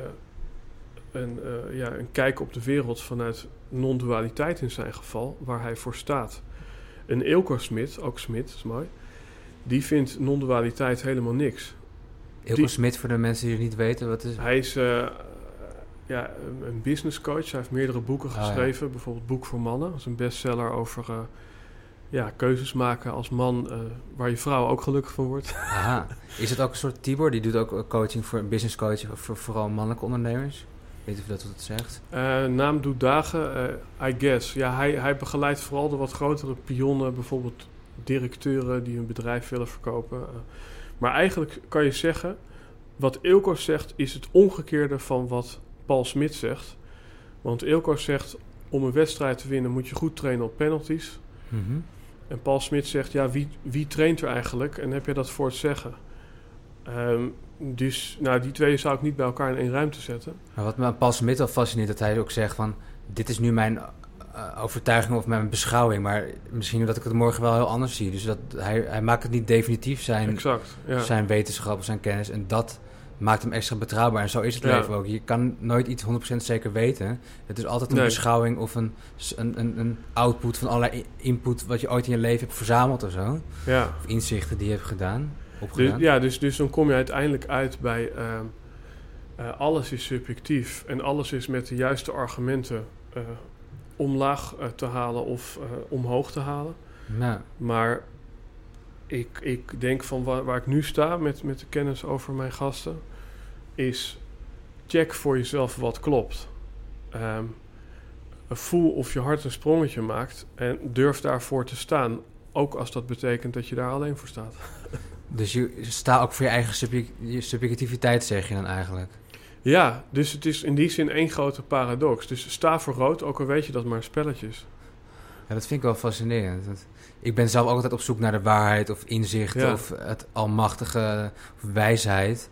een, eh, ja, een kijk op de wereld vanuit non-dualiteit in zijn geval, waar hij voor staat. Een Eelco Smit, ook Smit, is mooi, die vindt non-dualiteit helemaal niks. Die- Smit, voor de mensen die het niet weten, wat is Hij is eh, ja, een- een business coach. Hij heeft meerdere boeken Ah, ja. geschreven. Bijvoorbeeld Boek voor Mannen. Dat is een bestseller over eh, ja, keuzes maken als man... eh, waar je vrouw ook gelukkig van wordt. Aha. Is het ook een soort Tibor? Die doet ook coaching voor business coaching voor vooral mannelijke ondernemers. Weet of dat wat het zegt? Eh, naam doet dagen, eh, I guess. Ja, hij, hij begeleidt vooral de wat grotere pionnen. Bijvoorbeeld directeuren die hun bedrijf willen verkopen. Eh, maar eigenlijk kan je zeggen... Wat Ilko zegt is het omgekeerde van wat Paul Smit zegt. Want Ilko zegt... om een wedstrijd te winnen moet je goed trainen op penalties. Mhm. En Paul Smit zegt, ja, wie, wie traint er eigenlijk? En heb je dat voor het zeggen? Ehm, dus, nou, die twee zou ik niet bij elkaar in één ruimte zetten. Maar wat me aan Paul Smit al fascineert, dat hij ook zegt van... Dit is nu mijn eh, overtuiging of mijn beschouwing, maar misschien dat ik het morgen wel heel anders zie. Dus dat, hij, hij maakt het niet definitief zijn, Exact, ja. zijn wetenschap of zijn kennis. En dat maakt hem extra betrouwbaar. En zo is het Ja. leven ook. Je kan nooit iets 100% zeker weten. Het is altijd een Nee. beschouwing of een, een, een, een output van allerlei input... wat je ooit in je leven hebt verzameld of zo. ja. Of inzichten die je hebt gedaan, Dus, ja, dus, dus dan kom je uiteindelijk uit bij... ehm, eh, alles is subjectief en alles is met de juiste argumenten... eh, omlaag eh, te halen of omhoog te halen. Ja. Maar ik, ik denk van waar, waar ik nu sta met, met de kennis over mijn gasten, is check voor jezelf wat klopt. Ehm, voel of je hart een sprongetje maakt en durf daarvoor te staan. Ook als dat betekent dat je daar alleen voor staat. Dus je staat ook voor je eigen subjec- je subjectiviteit, zeg je dan eigenlijk. Ja, dus het is in die zin één grote paradox. Dus sta voor rood, ook al weet je dat maar een spelletje is. Ja, dat vind ik wel fascinerend. Ik ben zelf ook altijd op zoek naar de waarheid of inzicht Ja. of het almachtige of wijsheid.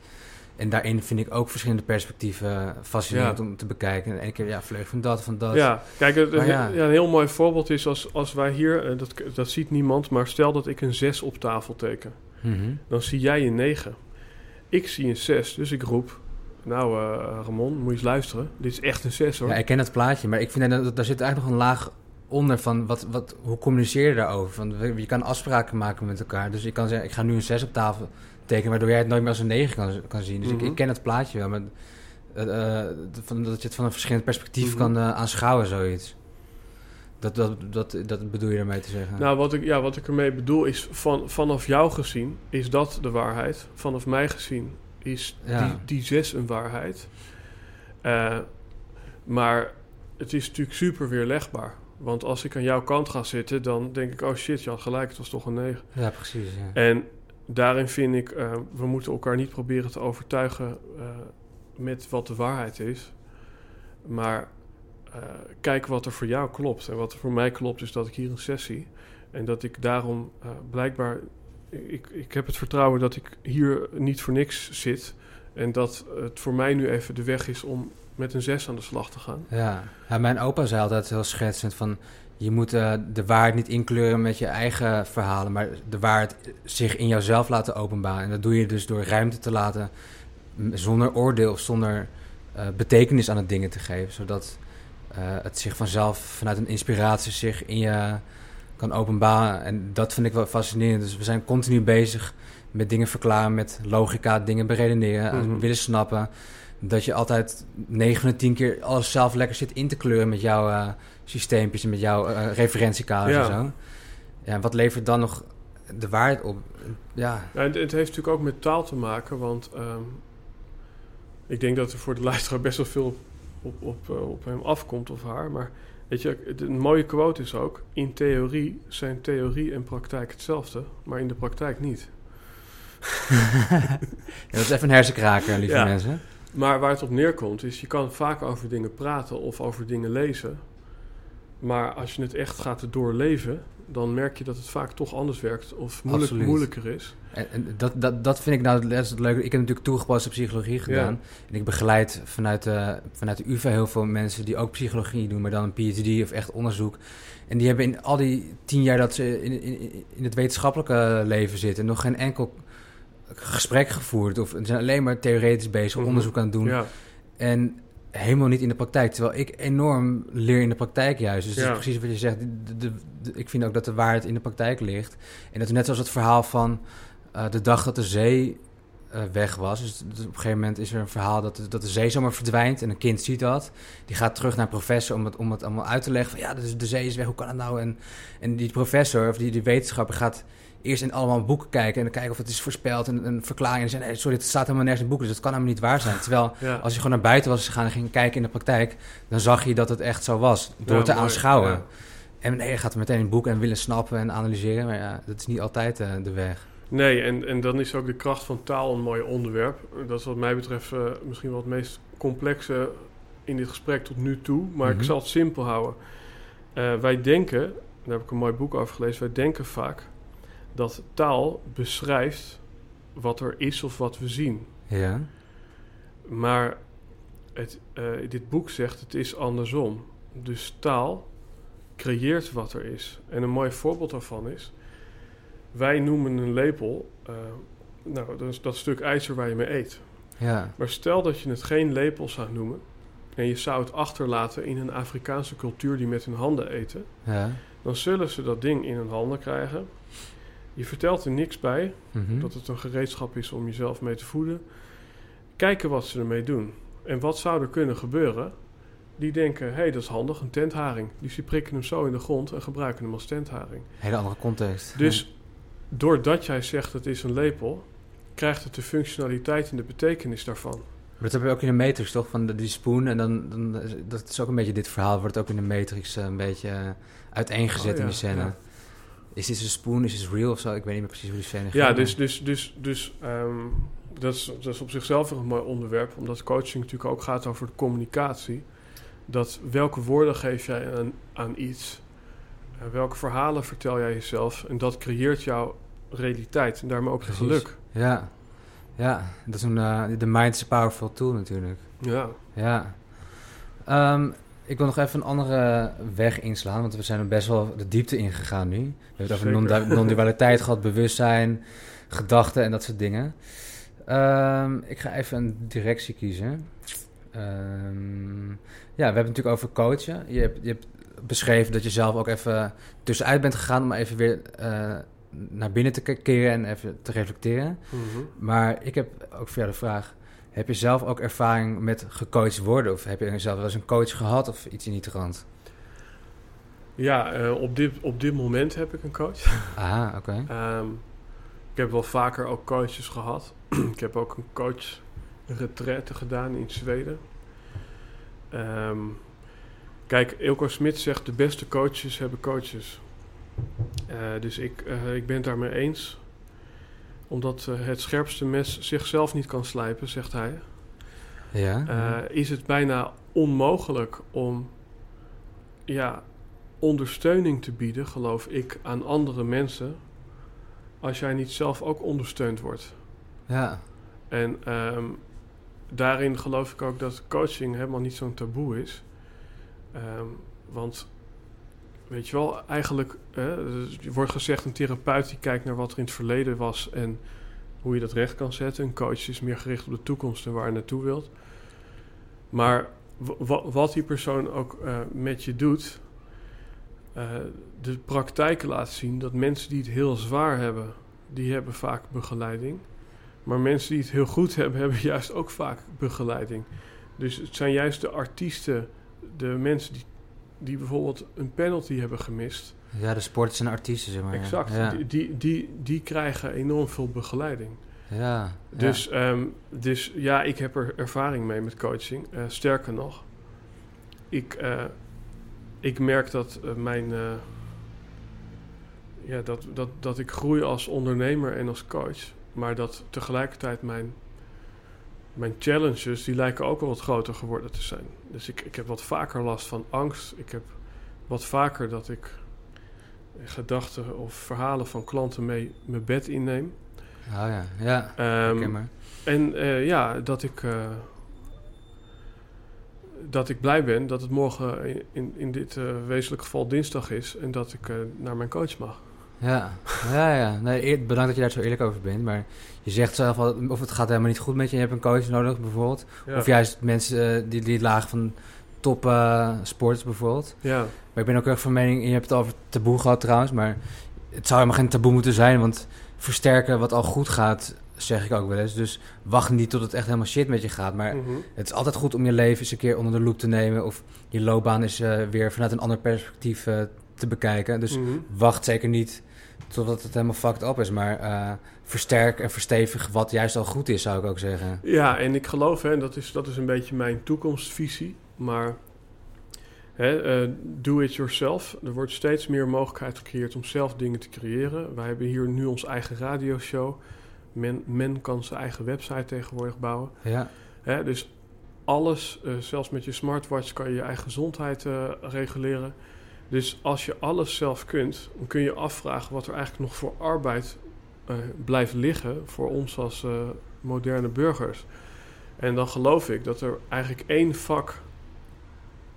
En daarin vind ik ook verschillende perspectieven fascinerend Ja. om te bekijken. En één keer, ja, vleug van dat, van dat. Ja, kijk, het, Maar ja. ja, een heel mooi voorbeeld is als, als wij hier, eh, dat, dat ziet niemand, maar stel dat ik een 6 op tafel teken. Mhm. dan zie jij een 9. Ik zie een 6, dus ik roep... Nou, eh, Ramon, moet je eens luisteren. Dit is echt een 6, hoor. Ja, ik ken het plaatje, maar ik vind dat, daar zit eigenlijk nog een laag onder van wat, wat, hoe communiceer je daarover? Van, je kan afspraken maken met elkaar. Dus ik kan zeggen, ik ga nu een 6 op tafel tekenen, waardoor jij het nooit meer als een 9 kan, kan zien. Dus ik, Mhm. ik ken het plaatje wel, maar eh, eh, van, dat je het van een verschillend perspectief Mhm. kan aanschouwen, zoiets. Dat, dat, dat, dat bedoel je daarmee te zeggen? Nou, wat ik, ja, wat ik ermee bedoel is... Van, vanaf jou gezien is dat de waarheid. Vanaf mij gezien is Ja. die, die 6 een waarheid. Eh, maar het is natuurlijk super weerlegbaar. Want als ik aan jouw kant ga zitten... dan denk ik, oh shit, je had gelijk, het was toch een 9. Ja, precies. Ja. En daarin vind ik, eh, we moeten elkaar niet proberen te overtuigen eh, met wat de waarheid is. Maar eh, kijk wat er voor jou klopt. En wat voor mij klopt is dat ik hier een sessie. En dat ik daarom eh, blijkbaar, ik, ik heb het vertrouwen dat ik hier niet voor niks zit. En dat het voor mij nu even de weg is om met een zes aan de slag te gaan. Ja. ja, mijn opa zei altijd heel schetsend van... je moet eh, de waarheid niet inkleuren met je eigen verhalen... maar de waarheid zich in jouzelf laten openbaren. En dat doe je dus door ruimte te laten... zonder oordeel of zonder betekenis aan het dingen te geven... zodat het zich vanzelf vanuit een inspiratie zich in je kan openbaren. En dat vind ik wel fascinerend. Dus we zijn continu bezig met dingen verklaren... met logica, dingen beredeneren, Mhm. willen snappen dat je altijd 9 van de 10 keer alles zelf lekker zit in te kleuren met jouw eh, systeempjes en met jouw eh, referentiekaders Ja. en zo. Ja, en wat levert dan nog de waarheid op? Ja, Ja, en het heeft natuurlijk ook met taal te maken, want ehm, ik denk dat er voor de luisteraar best wel veel op, op, eh, op hem afkomt of haar. Maar weet je, het- een mooie quote is ook: in theorie zijn theorie en praktijk hetzelfde, maar in de praktijk niet. Ja, dat is even een hersenkraker, lieve Ja. mensen. Maar waar het op neerkomt is, je kan vaak over dingen praten of over dingen lezen. Maar als je het echt gaat doorleven, dan merk je dat het vaak toch anders werkt of moeilijk, moeilijker is. En, en dat, dat, dat vind ik nou is het leuke. Ik heb natuurlijk toegepaste psychologie gedaan. En ik begeleid vanuit de, vanuit de UvA heel veel mensen die ook psychologie doen, maar dan een PhD of echt onderzoek. En die hebben in al die tien jaar dat ze in, in, in het wetenschappelijke leven zitten, nog geen enkel gesprek gevoerd. Of ze zijn alleen maar theoretisch bezig, Mhm. onderzoek aan het doen. Ja, En helemaal niet in de praktijk. Terwijl ik enorm leer in de praktijk juist. Dus dat Ja. is precies wat je zegt. De, de, de- ik vind ook dat de waarheid in de praktijk ligt. En dat net zoals het verhaal van eh, de dag dat de zee eh, weg was. Dus, dus op een gegeven moment is er een verhaal dat, de- dat de zee zomaar verdwijnt. En een kind ziet dat. Die gaat terug naar een professor om het, om het allemaal uit te leggen. Van ja, de, de zee is weg, hoe kan het nou? En, en die professor of die, die wetenschapper gaat eerst in allemaal boeken kijken... en dan kijken of het is voorspeld en een verklaring. En zeggen, nee, sorry, het staat helemaal nergens in boeken, dus dat kan helemaal niet waar zijn. Terwijl ja. als je gewoon naar buiten was gegaan en ging kijken in de praktijk, dan zag je dat het echt zo was. Door Ja, te mooi, aanschouwen. ja. En nee, je gaat meteen in het boek en willen snappen en analyseren. Maar ja, dat is niet altijd eh, de weg. Nee, en, en dan is ook de kracht van taal een mooi onderwerp. Dat is wat mij betreft eh, misschien wel het meest complexe in dit gesprek tot nu toe. Maar Mhm. ik zal het simpel houden. Eh, wij denken, daar heb ik een mooi boek over gelezen, wij denken vaak dat taal beschrijft wat er is of wat we zien. Ja. Maar het, eh, dit boek zegt het is andersom. Dus taal creëert wat er is. En een mooi voorbeeld daarvan is... wij noemen een lepel... eh, nou, dat is dat stuk ijzer waar je mee eet. Ja. Maar stel dat je het geen lepel zou noemen... en je zou het achterlaten in een Afrikaanse cultuur die met hun handen eten... Ja. dan zullen ze dat ding in hun handen krijgen. Je vertelt er niks bij, Mhm. dat het een gereedschap is om jezelf mee te voeden. Kijken wat ze ermee doen. En wat zou er kunnen gebeuren? Die denken, hé, hey, dat is handig, een tentharing. Dus die prikken hem zo in de grond en gebruiken hem als tentharing. Hele andere context. Dus doordat jij zegt het is een lepel... krijgt het de functionaliteit en de betekenis daarvan. Maar dat heb je ook in de Matrix, toch? Van de, die spoon. En dan, dan, dat is ook een beetje dit verhaal. Wordt ook in de Matrix eh, een beetje eh, uiteengezet Oh, ja, in de scène. ja. Is dit een spoon? Is dit real of zo? Ik weet niet meer precies hoe die scène Ja, ging. dus, dus, dus, dus ehm, dat, is, dat is op zichzelf een mooi onderwerp, omdat coaching natuurlijk ook gaat over de communicatie. Dat welke woorden geef jij aan, aan iets? En welke verhalen vertel jij jezelf? En dat creëert jouw realiteit en daarmee ook je geluk. Ja. Ja, dat is een, eh, de mind is a powerful tool natuurlijk. Ja, Ja. Ehm, ik wil nog even een andere weg inslaan, want we zijn er best wel de diepte ingegaan nu. We hebben het over non-dualiteit gehad, bewustzijn, gedachten en dat soort dingen. Ehm, ik ga even een directie kiezen. Ehm, ja, we hebben het natuurlijk over coachen. Je hebt, je hebt beschreven dat je zelf ook even tussenuit bent gegaan om even weer eh, naar binnen te ke- keren en even te reflecteren. Mhm. Maar ik heb ook jou de vraag: heb je zelf ook ervaring met gecoacht worden? Of heb je zelf wel eens een coach gehad of iets in die trant? ja eh, op, dit, op dit moment heb ik een coach. Aha, oké. Ehm, ik heb wel vaker ook coaches gehad. ik heb ook een coach retraite gedaan in Zweden. Ehm, kijk, Ilko Smit zegt de beste coaches hebben coaches. Eh, dus ik, eh, ik ben het daarmee eens. Omdat eh, het scherpste mes zichzelf niet kan slijpen, zegt hij. Ja. Eh, is het bijna onmogelijk om ja, ondersteuning te bieden, geloof ik, aan andere mensen. Als jij niet zelf ook ondersteund wordt. ja. En ehm, daarin geloof ik ook dat coaching helemaal niet zo'n taboe is. Ehm, want, weet je wel, eigenlijk er wordt gezegd: een therapeut die kijkt naar wat er in het verleden was en hoe je dat recht kan zetten. Een coach is meer gericht op de toekomst en waar je naartoe wilt. Maar wa- wa- wat die persoon ook eh, met je doet, eh, de praktijken laat zien dat mensen die het heel zwaar hebben, die hebben vaak begeleiding. Maar mensen die het heel goed hebben, hebben juist ook vaak begeleiding. Dus het zijn juist de artiesten, de mensen die, die bijvoorbeeld een penalty hebben gemist. ja, de sporters en artiesten, zeg maar. ja. exact. Ja. Die, die, die, die krijgen enorm veel begeleiding. Ja. Dus, ehm, dus ja, ik heb er ervaring mee met coaching. Eh, sterker nog, ik, eh, ik merk dat eh, mijn. ja, dat, dat, dat ik groei als ondernemer en als coach. Maar dat tegelijkertijd mijn, mijn challenges, die lijken ook wel wat groter geworden te zijn. Dus ik, ik heb wat vaker last van angst. Ik heb wat vaker dat ik gedachten of verhalen van klanten mee mijn bed inneem. Oh ja, ja. Ehm, maar. en eh, ja, dat ik, eh, dat ik blij ben dat het morgen in, in, in dit uh, wezenlijk geval dinsdag is en dat ik naar mijn coach mag. Ja, ja, ja. Nee, bedankt dat je daar zo eerlijk over bent. Maar je zegt zelf al, of het gaat helemaal niet goed met je. Je hebt een coach nodig bijvoorbeeld. Of juist mensen die, die laag van top uh, sporters bijvoorbeeld. Ja. Maar ik ben ook erg van mening, je hebt het over taboe gehad trouwens, maar het zou helemaal geen taboe moeten zijn, want versterken wat al goed gaat, zeg ik ook wel eens. Dus wacht niet tot het echt helemaal shit met je gaat. Maar Mhm. het is altijd goed om je leven eens een keer onder de loep te nemen. Of je loopbaan is uh, weer vanuit een ander perspectief te bekijken. Dus Mhm. wacht zeker niet totdat het helemaal fucked up is. Maar uh, versterk en verstevig wat juist al goed is, zou ik ook zeggen. Ja, en ik geloof, hè, dat, is, dat is een beetje mijn toekomstvisie. Maar hè, uh, do it yourself. Er wordt steeds meer mogelijkheid gecreëerd om zelf dingen te creëren. Wij hebben hier nu ons eigen radioshow. Men, men kan zijn eigen website tegenwoordig bouwen. Ja. Hè, dus alles, uh, zelfs met je smartwatch, kan je je eigen gezondheid reguleren. Dus als je alles zelf kunt, dan kun je afvragen wat er eigenlijk nog voor arbeid uh, blijft liggen voor ons als uh, moderne burgers. En dan geloof ik dat er eigenlijk één vak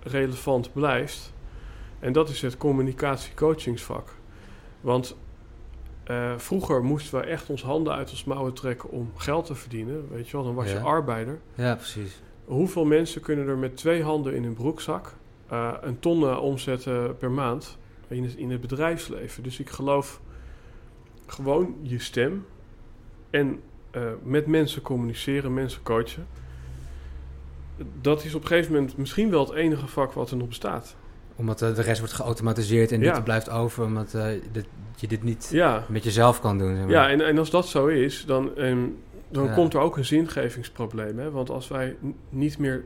relevant blijft. En dat is het communicatie-coachingsvak. Want uh, vroeger moesten we echt ons handen uit ons mouwen trekken om geld te verdienen. Weet je wel, dan was Ja. je arbeider. ja, precies. Hoeveel mensen kunnen er met twee handen in hun broekzak uh, een ton uh, omzetten per maand in het, in het bedrijfsleven? Dus ik geloof gewoon je stem en met mensen communiceren, mensen coachen. Dat is op een gegeven moment misschien wel het enige vak wat er nog bestaat. Omdat de rest wordt geautomatiseerd en Ja. dit blijft over. Omdat uh, dit, je dit niet Ja, met jezelf kan doen. Zeg maar. ja en, en als dat zo is, dan, um, dan Ja. komt er ook een zingevingsprobleem. Hè? Want als wij niet meer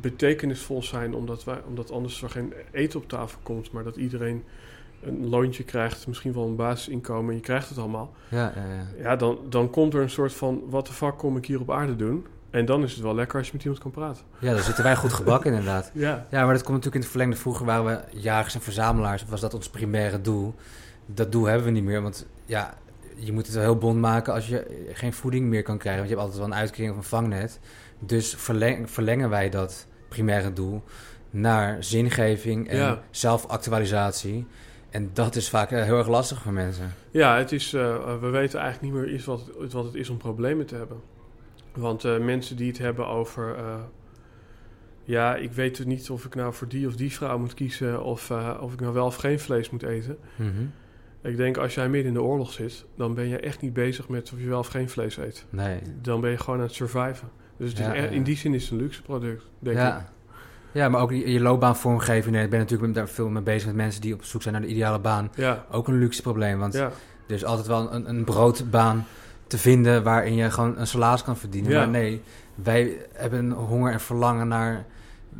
betekenisvol zijn, omdat, wij, omdat anders er geen eten op tafel komt, maar dat iedereen een loontje krijgt, misschien wel een basisinkomen, en je krijgt het allemaal. Ja, ja, ja. Ja, dan, dan komt er een soort van, wat de fuck kom ik hier op aarde doen? En dan is het wel lekker als je met iemand kan praten. ja, dan zitten wij goed gebakken inderdaad. Ja, Ja, maar dat komt natuurlijk in het verlengde. Vroeger waren we jagers en verzamelaars. Was dat ons primaire doel? Dat doel hebben we niet meer. Want ja, je moet het wel heel bond maken als je geen voeding meer kan krijgen. Want je hebt altijd wel een uitkering of een vangnet. Dus verleng, verlengen wij dat primaire doel naar zingeving en Ja. zelfactualisatie. En dat is vaak eh, heel erg lastig voor mensen. ja het is, uh, we weten eigenlijk niet meer iets wat, het, wat het is om problemen te hebben. Want uh, mensen die het hebben over... Uh, ja, ik weet het niet of ik nou voor die of die vrouw moet kiezen... of, of ik nou wel of geen vlees moet eten. Mm -hmm. Ik denk, als jij midden in de oorlog zit... dan ben je echt niet bezig met of je wel of geen vlees eet. Nee. Dan ben je gewoon aan het surviven. Dus het Ja, is echt, ja. in die zin is het een luxe product, denk ik. Ja. ja, maar ook je, je loopbaanvormgeving. nee, Ik ben natuurlijk daar veel mee bezig met mensen die op zoek zijn naar de ideale baan. Ja, Ook een luxe probleem. Want ja. er is altijd wel een, een broodbaan te vinden waarin je gewoon een salaris kan verdienen. Ja. Maar nee, wij hebben een honger en verlangen naar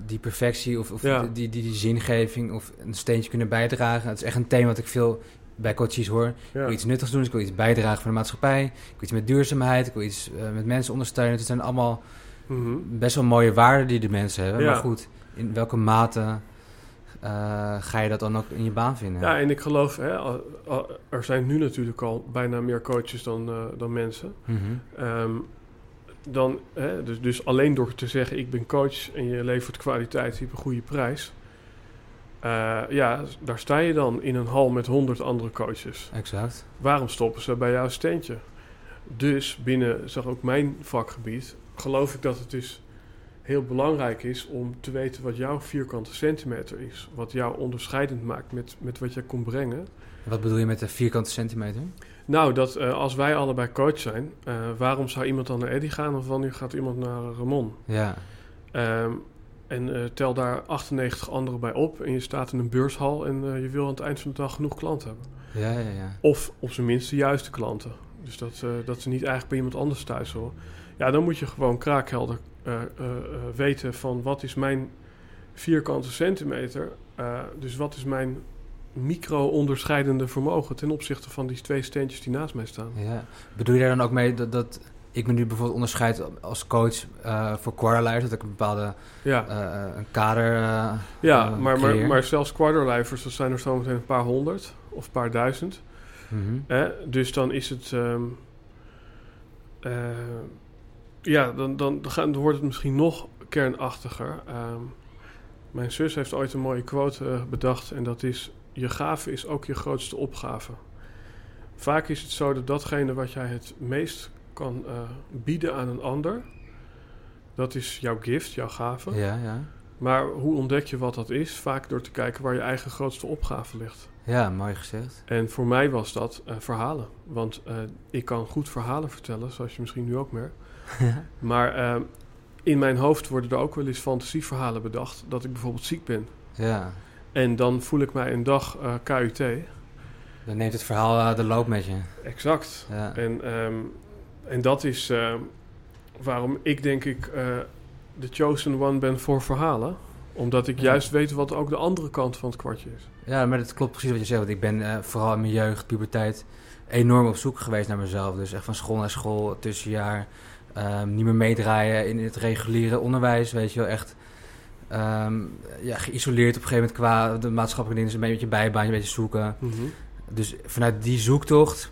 die perfectie of, of Ja. die, die, die, die zingeving of een steentje kunnen bijdragen. Het is echt een thema wat ik veel bij coaches hoor. Ik wil iets nuttigs doen, dus ik wil iets bijdragen voor de maatschappij. Ik wil iets met duurzaamheid, ik wil iets uh, met mensen ondersteunen. Het zijn allemaal Mhm. best wel mooie waarden die de mensen hebben. Maar goed, in welke mate uh, ga je dat dan ook in je baan vinden? Ja, en ik geloof, hè, er zijn nu natuurlijk al bijna meer coaches dan, eh, dan mensen. Mhm. Ehm, dan, hè, dus, dus alleen door te zeggen, ik ben coach en je levert kwaliteit, je hebt een goede prijs. Eh, ja, daar sta je dan in een hal met honderd andere coaches. Exact. Waarom stoppen ze bij jouw steentje? Dus binnen, zeg ook mijn vakgebied, geloof ik dat het dus heel belangrijk is om te weten wat jouw vierkante centimeter is. Wat jou onderscheidend maakt met, met wat jij kon brengen. Wat bedoel je met de vierkante centimeter? Nou, dat uh, als wij allebei coach zijn, uh, waarom zou iemand dan naar Eddie gaan of wanneer gaat iemand naar Ramon? Ja. Um, en uh, tel daar 98 anderen bij op en je staat in een beurshal en uh, je wil aan het eind van de dag genoeg klanten hebben. Ja, ja, ja. Of op zijn minst de juiste klanten. Dus dat, uh, dat ze niet eigenlijk bij iemand anders thuis horen. Ja, dan moet je gewoon kraakhelder weten van wat is mijn vierkante centimeter. Dus wat is mijn micro-onderscheidende vermogen ten opzichte van die twee steentjes die naast mij staan. Ja. Bedoel je daar dan ook mee dat, dat ik me nu bijvoorbeeld onderscheid als coach uh, voor quarterlijvers, dat ik een bepaalde Ja, uh, een kader. Uh, ja maar, maar, maar zelfs quarterlijvers, dat zijn er zometeen een paar honderd of een paar duizend. Mm -hmm. dus dan is het. Um, ja, dan, dan, dan, wordt het misschien nog kernachtiger. Um, mijn zus heeft ooit een mooie quote bedacht en dat is: Je gave is ook je grootste opgave. Vaak is het zo dat datgene wat jij het meest kan uh, bieden aan een ander, dat is jouw gift, jouw gave. Ja, ja. Maar hoe ontdek je wat dat is? Vaak door te kijken waar je eigen grootste opgave ligt. Ja, mooi gezegd. En voor mij was dat uh, verhalen. Want uh, ik kan goed verhalen vertellen, zoals je misschien nu ook merkt. maar in mijn hoofd worden er ook wel eens fantasieverhalen bedacht dat ik bijvoorbeeld ziek ben. Ja. En dan voel ik mij een dag KUT. Dan neemt het verhaal de loop met je. Exact. Ja. En um, en dat is uh, waarom ik denk ik uh, de chosen one ben voor verhalen. Omdat ik juist weet wat ook de andere kant van het kwartje is. Ja, maar dat klopt precies wat je zegt. Want ik ben eh, vooral in mijn jeugd, puberteit, enorm op zoek geweest naar mezelf. Dus echt van school naar school, tussenjaar. ehm, niet meer meedraaien in het reguliere onderwijs, weet je wel. Echt ehm, ja, geïsoleerd op een gegeven moment qua de maatschappelijke dingen. Dus een beetje bijbaan, een beetje zoeken. Dus vanuit die zoektocht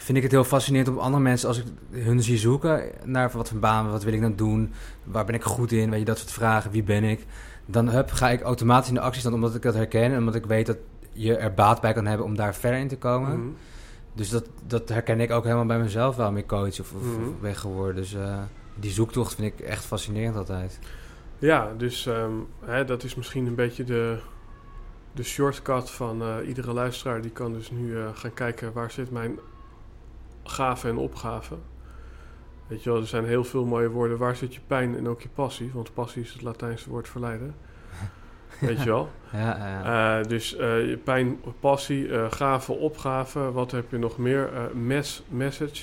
vind ik het heel fascinerend om andere mensen, als ik hun zie zoeken naar wat voor baan, wat wil ik dan doen, waar ben ik goed in, weet je, dat soort vragen, wie ben ik, dan hup, ga ik automatisch in de actie staan omdat ik dat herken en omdat ik weet dat je er baat bij kan hebben om daar verder in te komen. Mhm. Dus dat, dat herken ik ook helemaal bij mezelf wel mee coach of, of, Mhm. ben geworden. Dus eh, die zoektocht vind ik echt fascinerend altijd. Ja, dus ehm, hè, dat is misschien een beetje de, de shortcut van eh, iedere luisteraar. Die kan dus nu eh, gaan kijken waar zit mijn gave en opgave. Weet je wel, er zijn heel veel mooie woorden. Waar zit je pijn en ook je passie? Want passie is het Latijnse woord verleiden. Weet je wel? Ja, ja. Eh, dus eh, je pijn, passie, eh gave, opgave. Wat heb je nog meer? Mes, message.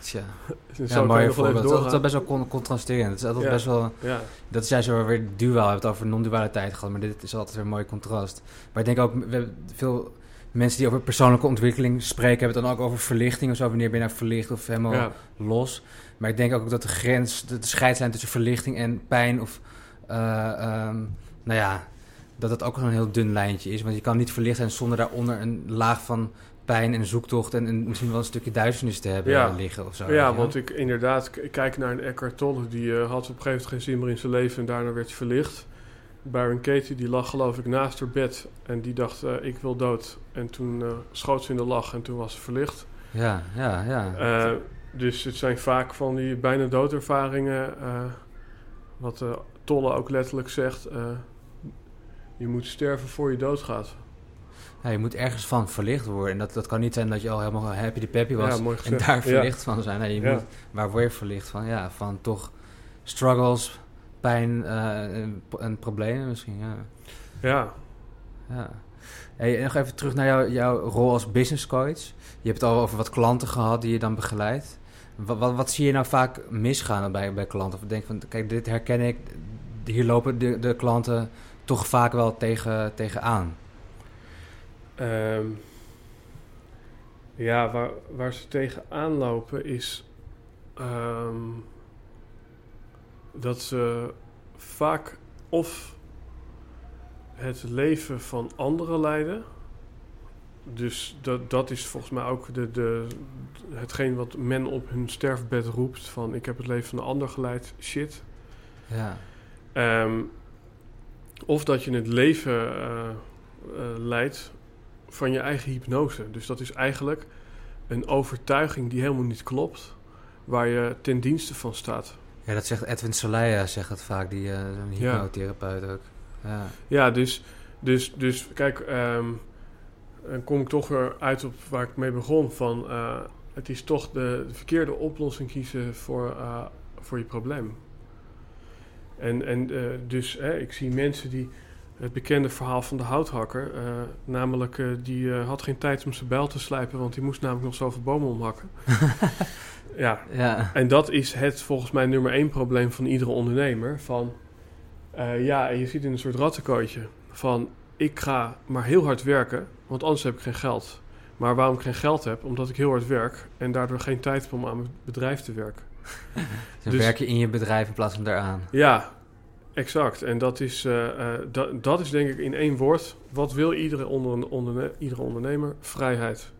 Tja. Ja, mooi voorbeeld. Dat is altijd best wel con- contrasterend. Het is altijd Ja. best wel... Ja, Dat is juist weer duaal. We hebben het over non-dualiteit gehad, maar dit is altijd weer een mooi contrast. Maar ik denk ook, we hebben veel mensen die over persoonlijke ontwikkeling spreken, hebben het dan ook over verlichting of zo. Wanneer ben je nou verlicht of helemaal ja, los? Maar ik denk ook dat de grens, de, de scheidslijn tussen verlichting en pijn of, eh, ehm, nou ja, dat het ook een heel dun lijntje is. Want je kan niet verlicht zijn zonder daaronder een laag van pijn en zoektocht en, en misschien wel een stukje duisternis te hebben Ja. eh, liggen of zo. ja, want ik inderdaad ik kijk naar een Eckhart Tolle. Die eh, had op een gegeven moment geen zin meer in zijn leven en daarna werd hij verlicht. Byron Katie die lag geloof ik naast haar bed en die dacht eh, ik wil dood. En toen eh, schoot ze in de lach en toen was ze verlicht. Ja, ja, ja. Eh, dus het zijn vaak van die bijna doodervaringen. wat Tolle ook letterlijk zegt. je moet sterven voor je doodgaat. Ja, je moet ergens van verlicht worden. En dat, dat kan niet zijn dat je al helemaal happy de peppy was Ja, en daar Ja. verlicht van zijn. Nee, je moet, waar word je verlicht van? Ja, van toch struggles, pijn eh, en, en problemen misschien. Ja. Ja, ja. Hey, nog even terug naar jou, jouw rol als business coach. Je hebt het al over wat klanten gehad die je dan begeleidt. Wat, wat, wat zie je nou vaak misgaan bij, bij klanten? Of denk van, kijk, dit herken ik. Hier lopen de, de klanten toch vaak wel tegen, tegen aan. Ehm, ja, waar, waar ze tegenaan lopen is ehm, dat ze vaak of het leven van anderen leiden. Dus dat, dat is volgens mij ook de, de, hetgeen wat men op hun sterfbed roept: van ik heb het leven van een ander geleid. Shit. Ja, Ehm, of dat je het leven eh, eh, leidt van je eigen hypnose. Dus dat is eigenlijk een overtuiging die helemaal niet klopt, waar je ten dienste van staat. Ja, dat zegt Edwin Solaya, zegt dat vaak, die Ja. hypnotherapeut ook. Ja. Ja, dus, dus, dus kijk, ehm, dan kom ik toch weer uit op waar ik mee begon. Van, eh, het is toch de, de verkeerde oplossing kiezen voor, eh, voor je probleem. En, en dus hè, ik zie mensen die het bekende verhaal van de houthakker, namelijk die had geen tijd om zijn bijl te slijpen, want die moest namelijk nog zoveel bomen omhakken. ja, Ja. en dat is het volgens mij nummer één probleem van iedere ondernemer. Van eh, ja, en je ziet in een soort rattenkooitje van ik ga maar heel hard werken, want anders heb ik geen geld. Maar waarom ik geen geld heb? Omdat ik heel hard werk en daardoor geen tijd heb om aan mijn bedrijf te werken. Dan Dus- werk je in je bedrijf in plaats van daaraan. Ja, exact. En dat is, eh, dat, dat is denk ik in één woord. Wat wil iedere, onder, onderne- iedere ondernemer? Vrijheid.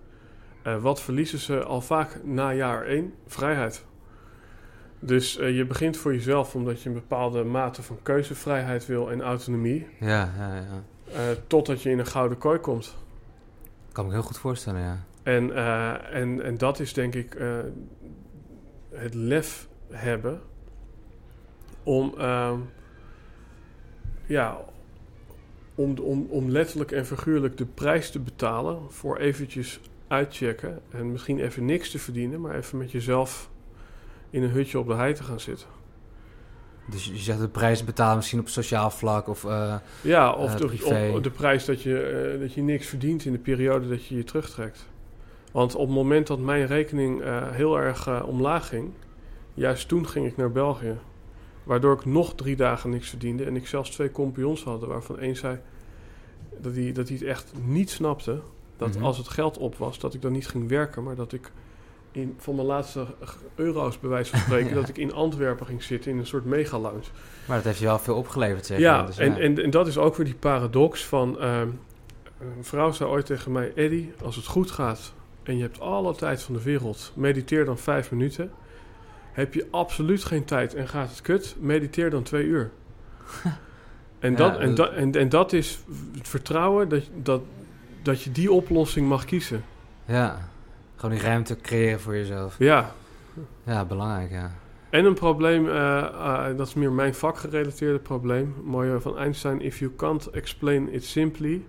Eh, wat verliezen ze al vaak na jaar één? Vrijheid. Dus eh, je begint voor jezelf omdat je een bepaalde mate van keuzevrijheid wil en autonomie. Ja, ja, ja. eh, totdat je in een gouden kooi komt. Kan me heel goed voorstellen, ja. En, en, en dat is denk ik het lef hebben om, ehm, ja, om, om, om letterlijk en figuurlijk de prijs te betalen voor eventjes uitchecken en misschien even niks te verdienen, maar even met jezelf in een hutje op de hei te gaan zitten. Dus je zegt de prijs betalen misschien op sociaal vlak of... eh, Ja, of Eh, de, of de prijs dat je, eh, dat je niks verdient in de periode dat je je terugtrekt. Want op het moment dat mijn rekening heel erg omlaag ging, juist toen ging ik naar België. Waardoor ik nog drie dagen niks verdiende en ik zelfs twee compagnons had, waarvan één zei dat hij, dat hij het echt niet snapte. Dat Mhm. als het geld op was, dat ik dan niet ging werken, maar dat ik in, van mijn laatste euro's, bij wijze van spreken, Ja. dat ik in Antwerpen ging zitten in een soort mega-lounge. maar dat heeft je wel veel opgeleverd, zeg Ja. Dus en, en, en dat is ook weer die paradox van... ehm, een vrouw zei ooit tegen mij... Eddie, als het goed gaat en je hebt alle tijd van de wereld... mediteer dan vijf minuten. Heb je absoluut geen tijd en gaat het kut... mediteer dan twee uur. en, Ja, dat, en, dat, en, en dat is het vertrouwen dat, dat, dat je die oplossing mag kiezen. Ja, gewoon die ruimte creëren voor jezelf. Ja, Ja, belangrijk, ja. En een probleem, eh, eh, dat is meer mijn vakgerelateerde probleem. Mooi van Einstein. If you can't explain it simply,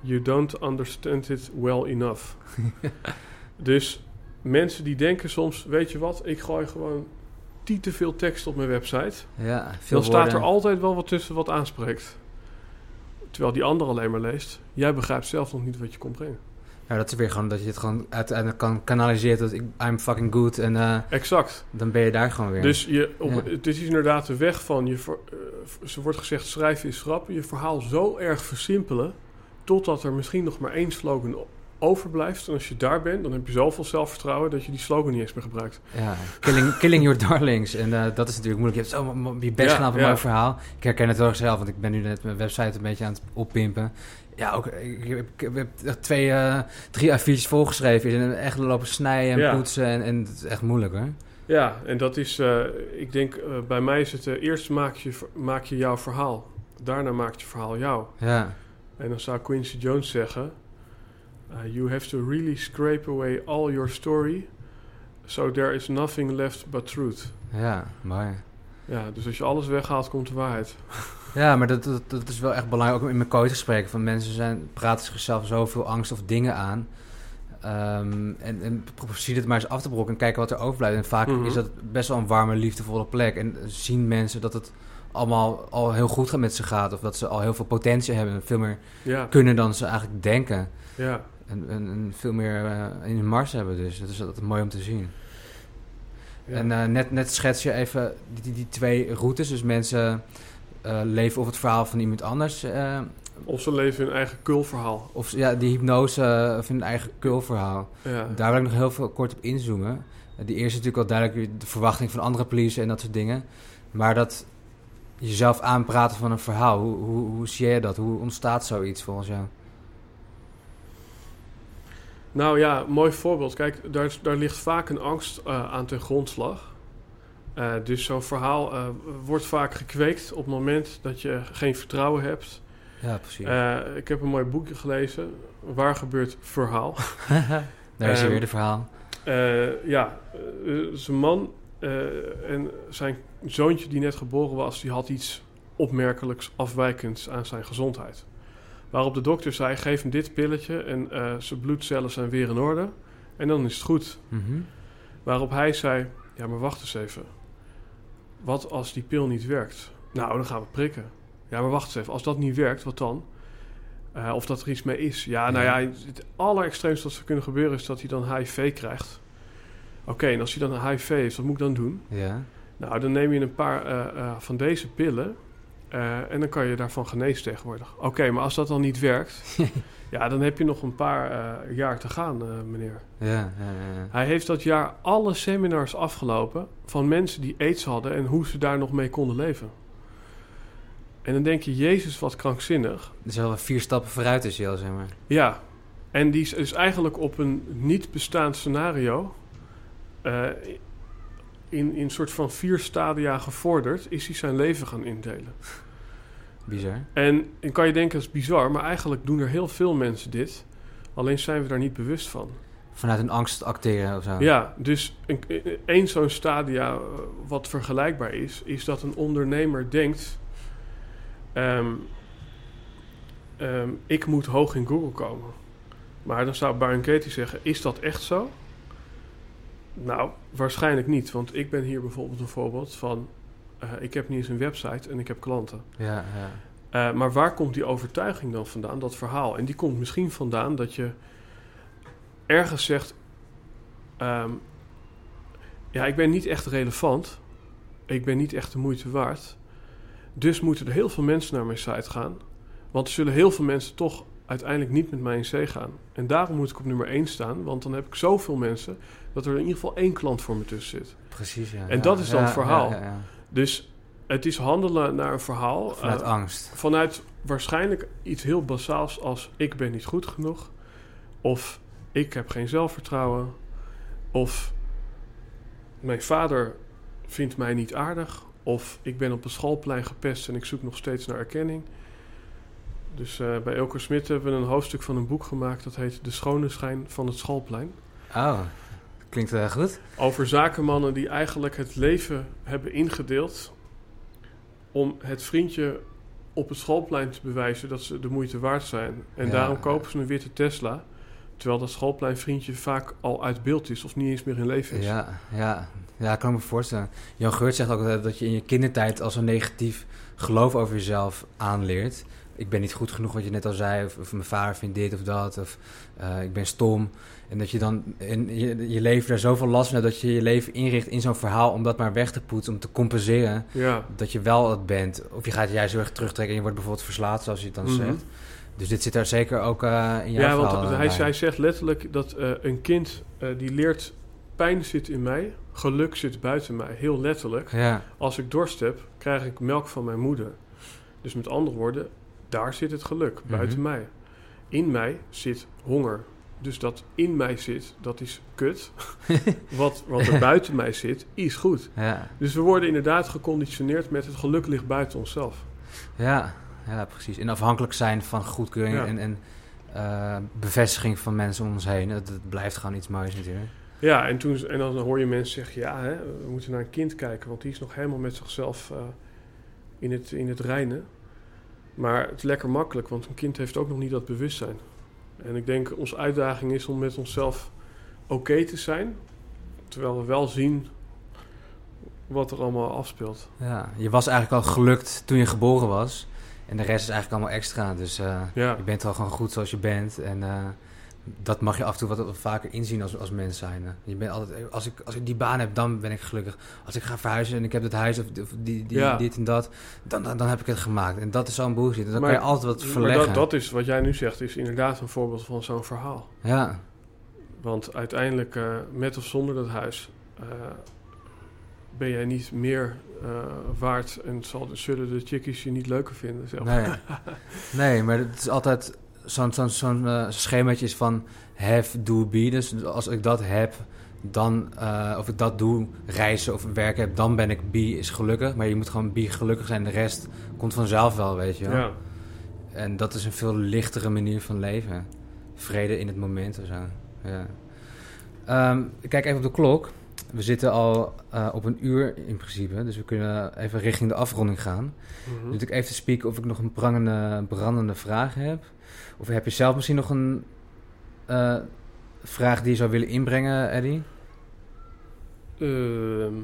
you don't understand it well enough. dus mensen die denken soms, weet je wat, ik gooi gewoon die te veel tekst op mijn website. Ja, veel Dan staat er altijd wel wat tussen wat aanspreekt. Terwijl die ander alleen maar leest. Jij begrijpt zelf nog niet wat je komt brengen. Ja, dat is weer gewoon dat je het gewoon uiteindelijk kan kanaliseren tot ik, I'm fucking good en eh, Exact. dan ben je daar gewoon weer. Dus je, op, Ja. het is inderdaad de weg van, je, ver- eh, ze wordt gezegd schrijven is grappen, je verhaal zo erg versimpelen, totdat er misschien nog maar één slogan o- overblijft. En als je daar bent, dan heb je zoveel zelfvertrouwen dat je die slogan niet eens meer gebruikt. Ja, killing, killing your darlings. En eh, dat is natuurlijk moeilijk. Je hebt zo je best Ja, gedaan ja. mooi verhaal. Ik herken het wel zelf, want ik ben nu net mijn website een beetje aan het oppimpen. Ja, ook, ik, heb- ik heb twee, eh, drie A4'tjes volgeschreven. En echt lopen snijden en Ja. poetsen. En, en het is echt moeilijk hoor. Ja, en dat is, eh, ik denk, bij mij is het, eerst maak je, maak je jouw verhaal. Daarna maakt je verhaal jou. Ja, En dan zou Quincy Jones zeggen: uh, You have to really scrape away all your story, so there is nothing left but truth. ja, mooi. Ja, dus als je alles weghaalt, komt de waarheid. Ja, maar dat, dat, dat is wel echt belangrijk. Ook in mijn coachgesprekken. Van mensen zijn, praten zichzelf zoveel angst of dingen aan. Ehm, en, en probeer het maar eens af te brokken en kijken wat er overblijft. En vaak Mhm. is dat best wel een warme, liefdevolle plek. En zien mensen dat het allemaal al heel goed met ze gaat. Of dat ze al heel veel potentie hebben. En veel meer Ja, kunnen dan ze eigenlijk denken. ja. En, en, en veel meer eh, in hun mars hebben. Dus dat is altijd mooi om te zien. ja. En eh, net, net schets je even die, die, die twee routes. Dus mensen eh, leven of het verhaal van iemand anders. of ze leven hun eigen kulverhaal. of ja, die hypnose of hun eigen kulverhaal. Ja. Daar wil ik nog heel veel kort op inzoomen. Die eerste natuurlijk al duidelijk de verwachting van andere policen en dat soort dingen. Maar dat jezelf aanpraten van een verhaal. Hoe, hoe, hoe zie jij dat? Hoe ontstaat zoiets volgens jou? Nou ja, mooi voorbeeld. Kijk, daar, daar ligt vaak een angst eh, aan ten grondslag. Eh, dus zo'n verhaal eh, wordt vaak gekweekt op het moment dat je geen vertrouwen hebt. Ja, precies. Ik heb een mooi boekje gelezen. Waar gebeurt verhaal? Daar is ehm, weer de verhaal. Ja, zijn man en zijn zoontje die net geboren was, die had iets opmerkelijks afwijkends aan zijn gezondheid. Waarop de dokter zei: geef hem dit pilletje en eh, zijn bloedcellen zijn weer in orde. En dan is het goed. Mhm. Waarop hij zei: Ja, maar wacht eens even. Wat als die pil niet werkt? Nou, dan gaan we prikken. Ja, maar wacht eens even. Als dat niet werkt, wat dan? Eh, of dat er iets mee is. Ja, nou ja, het allerextreemste wat zou kunnen gebeuren is dat hij dan HIV krijgt. Oké, en als hij dan HIV heeft, wat moet ik dan doen? Ja. Nou, dan neem je een paar eh, van deze pillen. Eh, en dan kan je daarvan genezen tegenwoordig. Oké, maar als dat dan niet werkt, ja, dan heb je nog een paar eh, jaar te gaan, eh, meneer. Ja, ja, ja. Hij heeft dat jaar alle seminars afgelopen van mensen die aids hadden en hoe ze daar nog mee konden leven. En dan denk je, Jezus, wat krankzinnig. Dus wel vier stappen vooruit is hij al, zeg maar. Ja, en die is dus eigenlijk op een niet bestaand scenario, in, in een soort van vier stadia gevorderd, is hij zijn leven gaan indelen. Bizar. En dan kan je denken, dat is bizar, maar eigenlijk doen er heel veel mensen dit. Alleen zijn we daar niet bewust van. Vanuit een angst acteren of zo. Ja, dus een- één zo'n stadia eh, wat vergelijkbaar is, is dat een ondernemer denkt: ehm, ehm, ik moet hoog in Google komen. Maar dan zou Byron Katie zeggen: is dat echt zo? Nou, waarschijnlijk niet, want ik ben hier bijvoorbeeld een voorbeeld van: eh, ik heb niet eens een website en ik heb klanten. Ja, ja. Eh, maar waar komt die overtuiging dan vandaan, dat verhaal? En die komt misschien vandaan dat je ergens zegt: ehm, Ja, ik ben niet echt relevant. Ik ben niet echt de moeite waard. Dus moeten er heel veel mensen naar mijn site gaan. Want er zullen heel veel mensen toch uiteindelijk niet met mij in zee gaan. En daarom moet ik op nummer 1 staan. Want dan heb ik zoveel mensen dat er in ieder geval één klant voor me tussen zit. Precies, ja. En Ja, dat is dan ja, het verhaal. Ja. Dus het is handelen naar een verhaal. Vanuit eh, angst. vanuit waarschijnlijk iets heel basaals als ik ben niet goed genoeg. Of ik heb geen zelfvertrouwen. Of mijn vader vindt mij niet aardig. Of ik ben op een schoolplein gepest en ik zoek nog steeds naar erkenning. Dus eh, bij Elke Smit hebben we een hoofdstuk van een boek gemaakt dat heet De Schone Schijn van het Schoolplein. Oh, klinkt uh, goed. Over zakenmannen die eigenlijk het leven hebben ingedeeld om het vriendje op het schoolplein te bewijzen dat ze de moeite waard zijn. En Ja. daarom kopen ze een witte Tesla. Terwijl dat schoolpleinvriendje vaak al uit beeld is of niet eens meer in leven is. Ja, ja. ja, ik kan me voorstellen. Jan Geurt zegt ook altijd dat je in je kindertijd al zo'n negatief geloof over jezelf aanleert. Ik ben niet goed genoeg, wat je net al zei. Of, of mijn vader vindt dit of dat. Of eh, ik ben stom. En dat je dan in je, je leven daar zoveel last van hebt... dat je je leven inricht in zo'n verhaal... om dat maar weg te poetsen, om te compenseren... Ja, dat je wel het bent. Of je gaat juist heel erg terugtrekken... en je wordt bijvoorbeeld verslaafd, zoals je het dan Mhm. zegt. Dus dit zit daar zeker ook eh, in jouw ja want verhaal, eh, hij, bij. hij zegt letterlijk dat eh, een kind eh, die leert... pijn zit in mij, geluk zit buiten mij. Heel letterlijk. Ja, Als ik dorst heb, krijg ik melk van mijn moeder. Dus met andere woorden, daar zit het geluk, buiten Mhm. mij. In mij zit honger. Dus dat in mij zit, dat is kut. wat, wat er buiten mij zit, is goed. ja, Dus we worden inderdaad geconditioneerd met het geluk ligt buiten onszelf. ja, ja, precies. En afhankelijk zijn van goedkeuring Ja. en, en eh, bevestiging van mensen om ons heen. Het blijft gewoon iets moois natuurlijk. Ja, en, toen, en dan hoor je mensen zeggen, ja, hè, we moeten naar een kind kijken, want die is nog helemaal met zichzelf eh, in, het, in het reinen. Maar het is lekker makkelijk, want een kind heeft ook nog niet dat bewustzijn. En ik denk, onze uitdaging is om met onszelf oké te zijn, terwijl we wel zien wat er allemaal afspeelt. Ja, je was eigenlijk al gelukt toen je geboren was. En de rest is eigenlijk allemaal extra. Dus eh, Ja, je bent al gewoon goed zoals je bent. En eh, dat mag je af en toe wat, wat vaker inzien als, als mens zijn. Je bent altijd, als, ik, als ik die baan heb, dan ben ik gelukkig. Als ik ga verhuizen en ik heb het huis of, of die, die, Ja. dit en dat, dan, dan, dan heb ik het gemaakt. En dat is zo'n bullshit. Dan Maar- kan je altijd wat maar verleggen. dat, dat is wat jij nu zegt, is inderdaad een voorbeeld van zo'n verhaal. Ja, Want uiteindelijk, eh, met of zonder dat huis, eh, ben jij niet meer eh, waard en zal, zullen de chickies je niet leuker vinden. Zeg. nee. nee, maar het is altijd zo'n zo'n eh, schemaatje is van have, do, be. Dus als ik dat heb, dan, eh, of ik dat doe, reizen of werken heb, dan ben ik be is gelukkig. Maar je moet gewoon be gelukkig zijn. De rest komt vanzelf wel, weet je wel. Ja. En dat is een veel lichtere manier van leven. Vrede in het moment of zo. Ja. Ehm, ik kijk even op de klok. We zitten al eh, op een uur in principe, dus we kunnen even richting de afronding gaan. Mhm. Dus ik even te spieken of ik nog een prangende, brandende vraag heb. Of heb je zelf misschien nog een eh, vraag die je zou willen inbrengen, Eddie? Ehm.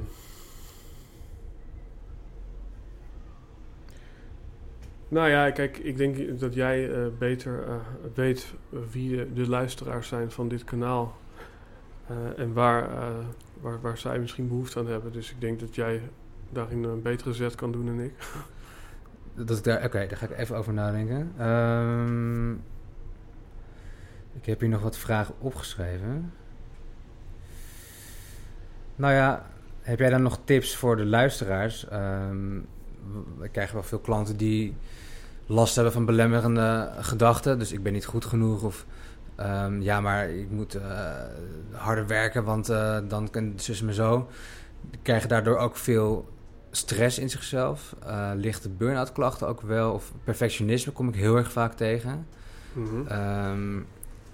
nou ja, kijk, ik denk dat jij eh, beter eh, weet wie de, luisteraars zijn van dit kanaal. en waar, waar, waar zij misschien behoefte aan hebben. Dus ik denk dat jij daarin een betere zet kan doen dan ik. dat ik daar... Oké, daar ga ik even over nadenken. Ehm, ik heb hier nog wat vragen opgeschreven. Nou ja, heb jij dan nog tips voor de luisteraars? Ehm, we krijgen wel veel klanten die last hebben van belemmerende gedachten. Dus ik ben niet goed genoeg of... ehm, ja, maar ik moet eh, harder werken, want eh, dan kan zus me zo. Krijgen daardoor ook veel stress in zichzelf. Eh, lichte burn-out klachten ook wel. Of perfectionisme kom ik heel erg vaak tegen. Mhm. Ehm,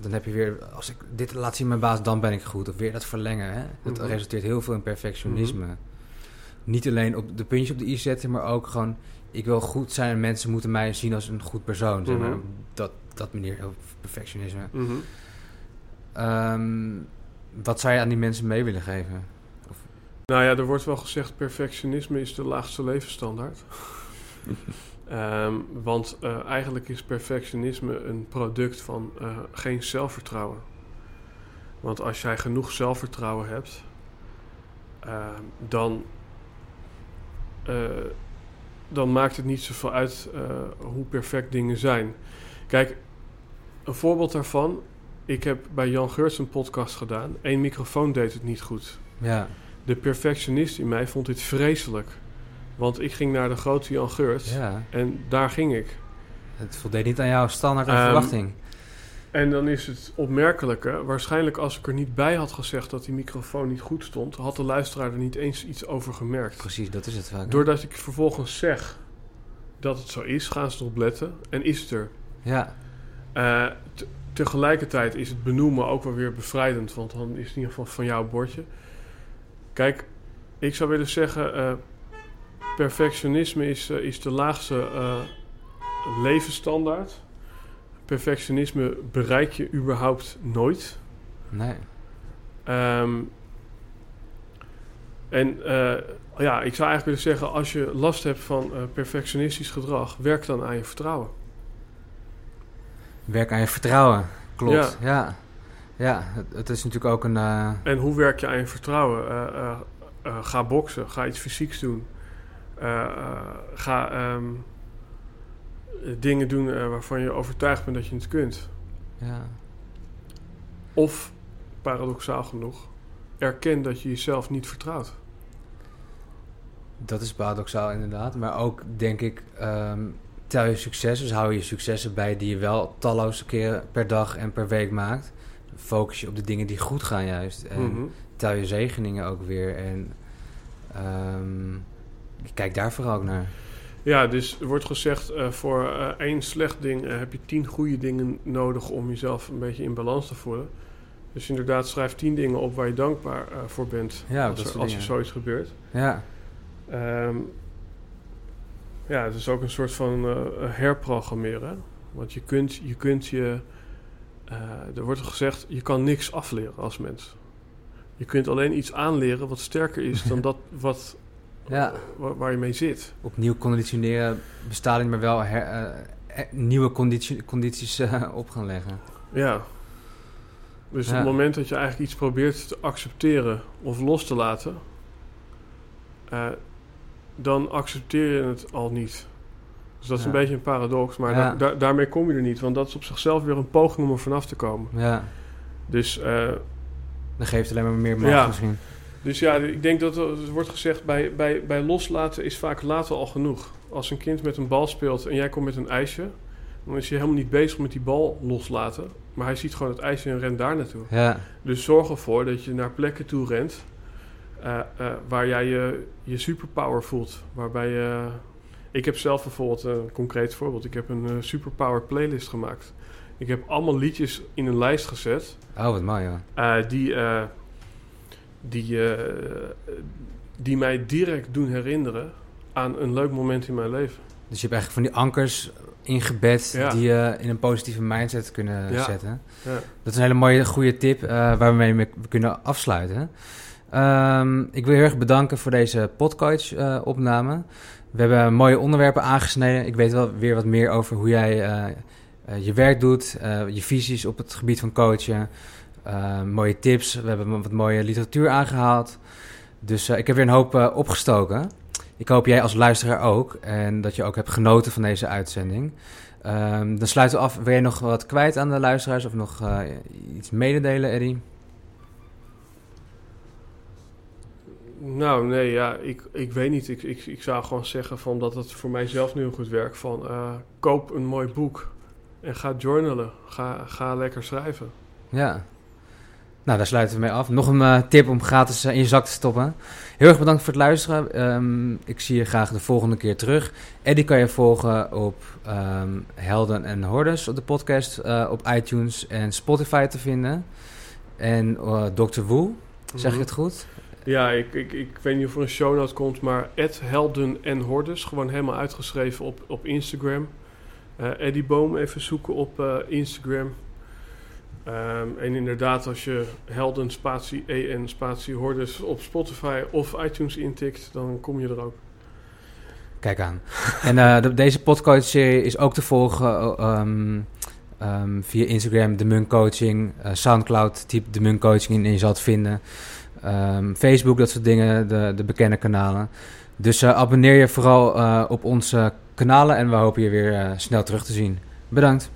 dan heb je weer, als ik dit laat zien mijn baas, dan ben ik goed. Of weer dat verlengen. Hè? Dat Mhm. resulteert heel veel in perfectionisme. Niet alleen op de puntjes op de i zetten, maar ook gewoon... Ik wil goed zijn en mensen moeten mij zien als een goed persoon. Zeg maar. Mhm. dat, dat manier perfectionisme. Mhm. Ehm, wat zou je aan die mensen mee willen geven? Nou ja, er wordt wel gezegd perfectionisme is de laagste levensstandaard. Ehm, want eh, eigenlijk is perfectionisme een product van eh, geen zelfvertrouwen. Want als jij genoeg zelfvertrouwen hebt, ehm, dan, eh, dan maakt het niet zoveel uit hoe perfect dingen zijn. Kijk, een voorbeeld daarvan. Ik heb bij Jan Geurts een podcast gedaan. Eén microfoon deed het niet goed. Ja, De perfectionist in mij vond dit vreselijk. Want ik ging naar de grote Jan Geurts ja. en daar ging ik. Het voldeed niet aan jouw standaard en Ehm, verwachting. En dan is het opmerkelijke, waarschijnlijk als ik er niet bij had gezegd dat die microfoon niet goed stond, had de luisteraar er niet eens iets over gemerkt. Precies, dat is het vaak. Doordat ik vervolgens zeg dat het zo is, gaan ze erop letten en is het er. Ja, Eh, te- tegelijkertijd is het benoemen ook wel weer bevrijdend, want dan is het in ieder geval van jouw bordje. Kijk, ik zou willen zeggen, eh, perfectionisme is, eh, is de laagste eh, levensstandaard. Perfectionisme bereik je überhaupt nooit. nee. Ehm, en ja, ik zou eigenlijk willen zeggen, als je last hebt van perfectionistisch gedrag, werk dan aan je vertrouwen. Werk aan je vertrouwen. Klopt, ja. Ja, het, het is natuurlijk ook een... eh, En hoe werk je aan je vertrouwen? Eh, eh, ga boksen, ga iets fysieks doen. Ga ehm, dingen doen waarvan je overtuigd bent dat je het kunt. ja. Of, paradoxaal genoeg, erken dat je jezelf niet vertrouwt. Dat is paradoxaal inderdaad. Maar ook denk ik, ehm, tel je successen. Dus hou je successen bij die je wel talloze keren per dag en per week maakt. Focus je op de dingen die goed gaan juist. En Mhm. tel je zegeningen ook weer. En ehm, kijk daar vooral ook naar. Ja, dus er wordt gezegd, eh, voor eh, één slecht ding eh, heb je tien goede dingen nodig om jezelf een beetje in balans te voelen. Dus inderdaad, schrijf tien dingen op waar je dankbaar voor bent Ja, als, er, als er zoiets gebeurt. Ja, Ehm, ja, het is ook een soort van herprogrammeren. Want je kunt je... Kunt je eh, er wordt gezegd, je kan niks afleren als mens. Je kunt alleen iets aanleren wat sterker is dan dat wat, Ja. wa- waar je mee zit. opnieuw conditioneren bestaat niet, maar wel her- eh, eh, nieuwe conditie- condities eh, op gaan leggen. Ja. Dus op het moment dat je eigenlijk iets probeert te accepteren of los te laten, eh, dan accepteer je het al niet. Dus dat is een beetje een paradox, maar Ja. daarmee kom je er niet, want dat is op zichzelf weer een poging om er vanaf te komen. Ja, Dus, eh, dan geeft alleen maar meer macht Ja. misschien. dus ja, ik denk dat er er wordt gezegd, bij, bij, bij loslaten is vaak laten al genoeg. Als een kind met een bal speelt en jij komt met een ijsje, dan is hij helemaal niet bezig met die bal loslaten. Maar hij ziet gewoon het ijsje en rent daar naartoe. Ja, Dus zorg ervoor dat je naar plekken toe rent eh, eh, waar jij je, je superpower voelt. Waarbij je. Ik heb zelf bijvoorbeeld een concreet voorbeeld. Ik heb een eh, superpower playlist gemaakt. Ik heb allemaal liedjes in een lijst gezet oh wat mooi hoor. eh, die, eh, die, eh, die mij direct doen herinneren aan een leuk moment in mijn leven. Dus je hebt eigenlijk van die ankers ingebed Ja. die je in een positieve mindset kunnen Ja. zetten. Ja. Dat is een hele mooie, goede tip eh, waarmee we kunnen afsluiten. Ehm, ik wil je heel erg bedanken voor deze podcast-opname. We hebben mooie onderwerpen aangesneden. Ik weet wel weer wat meer over hoe jij eh, eh, je werk doet, eh, je visies op het gebied van coachen. Mooie tips. We hebben wat mooie literatuur aangehaald. Dus ik heb weer een hoop opgestoken. Ik hoop jij als luisteraar ook en dat je ook hebt genoten van deze uitzending. Um, dan sluiten we af. Wil je nog wat kwijt aan de luisteraars of nog iets mededelen, Eddie? Nou, nee, ja, ik, ik weet niet. Ik, ik, ik zou gewoon zeggen van dat het voor mijzelf nu een goed werk van uh, koop een mooi boek en ga journalen. Ga, ga lekker schrijven. Ja. Nou, daar sluiten we mee af. Nog een uh, tip om gratis uh, in je zak te stoppen. Heel erg bedankt voor het luisteren. Um, ik zie je graag de volgende keer terug. Eddie kan je volgen op um, Helden en Hordes op de podcast op iTunes en Spotify te vinden. En Dr. Woe, zeg mm -hmm. ik het goed? Ja, ik, ik, ik weet niet of er een show note komt, maar Helden en Hordes, gewoon helemaal uitgeschreven op, op Instagram. Eddie Boom even zoeken op Instagram. Um, en inderdaad, als je Helden spatie EN spatie Hordes op Spotify of iTunes intikt, dan kom je er ook. Kijk aan. en uh, de, deze podcast-serie is ook te volgen um, um, via Instagram, de Munk Coaching, uh, Soundcloud, type de Munk Coaching en je zal het vinden. Ehm, Facebook, dat soort dingen, de, de bekende kanalen. Dus eh, abonneer je vooral eh, op onze kanalen en we hopen je weer eh, snel terug te zien. Bedankt.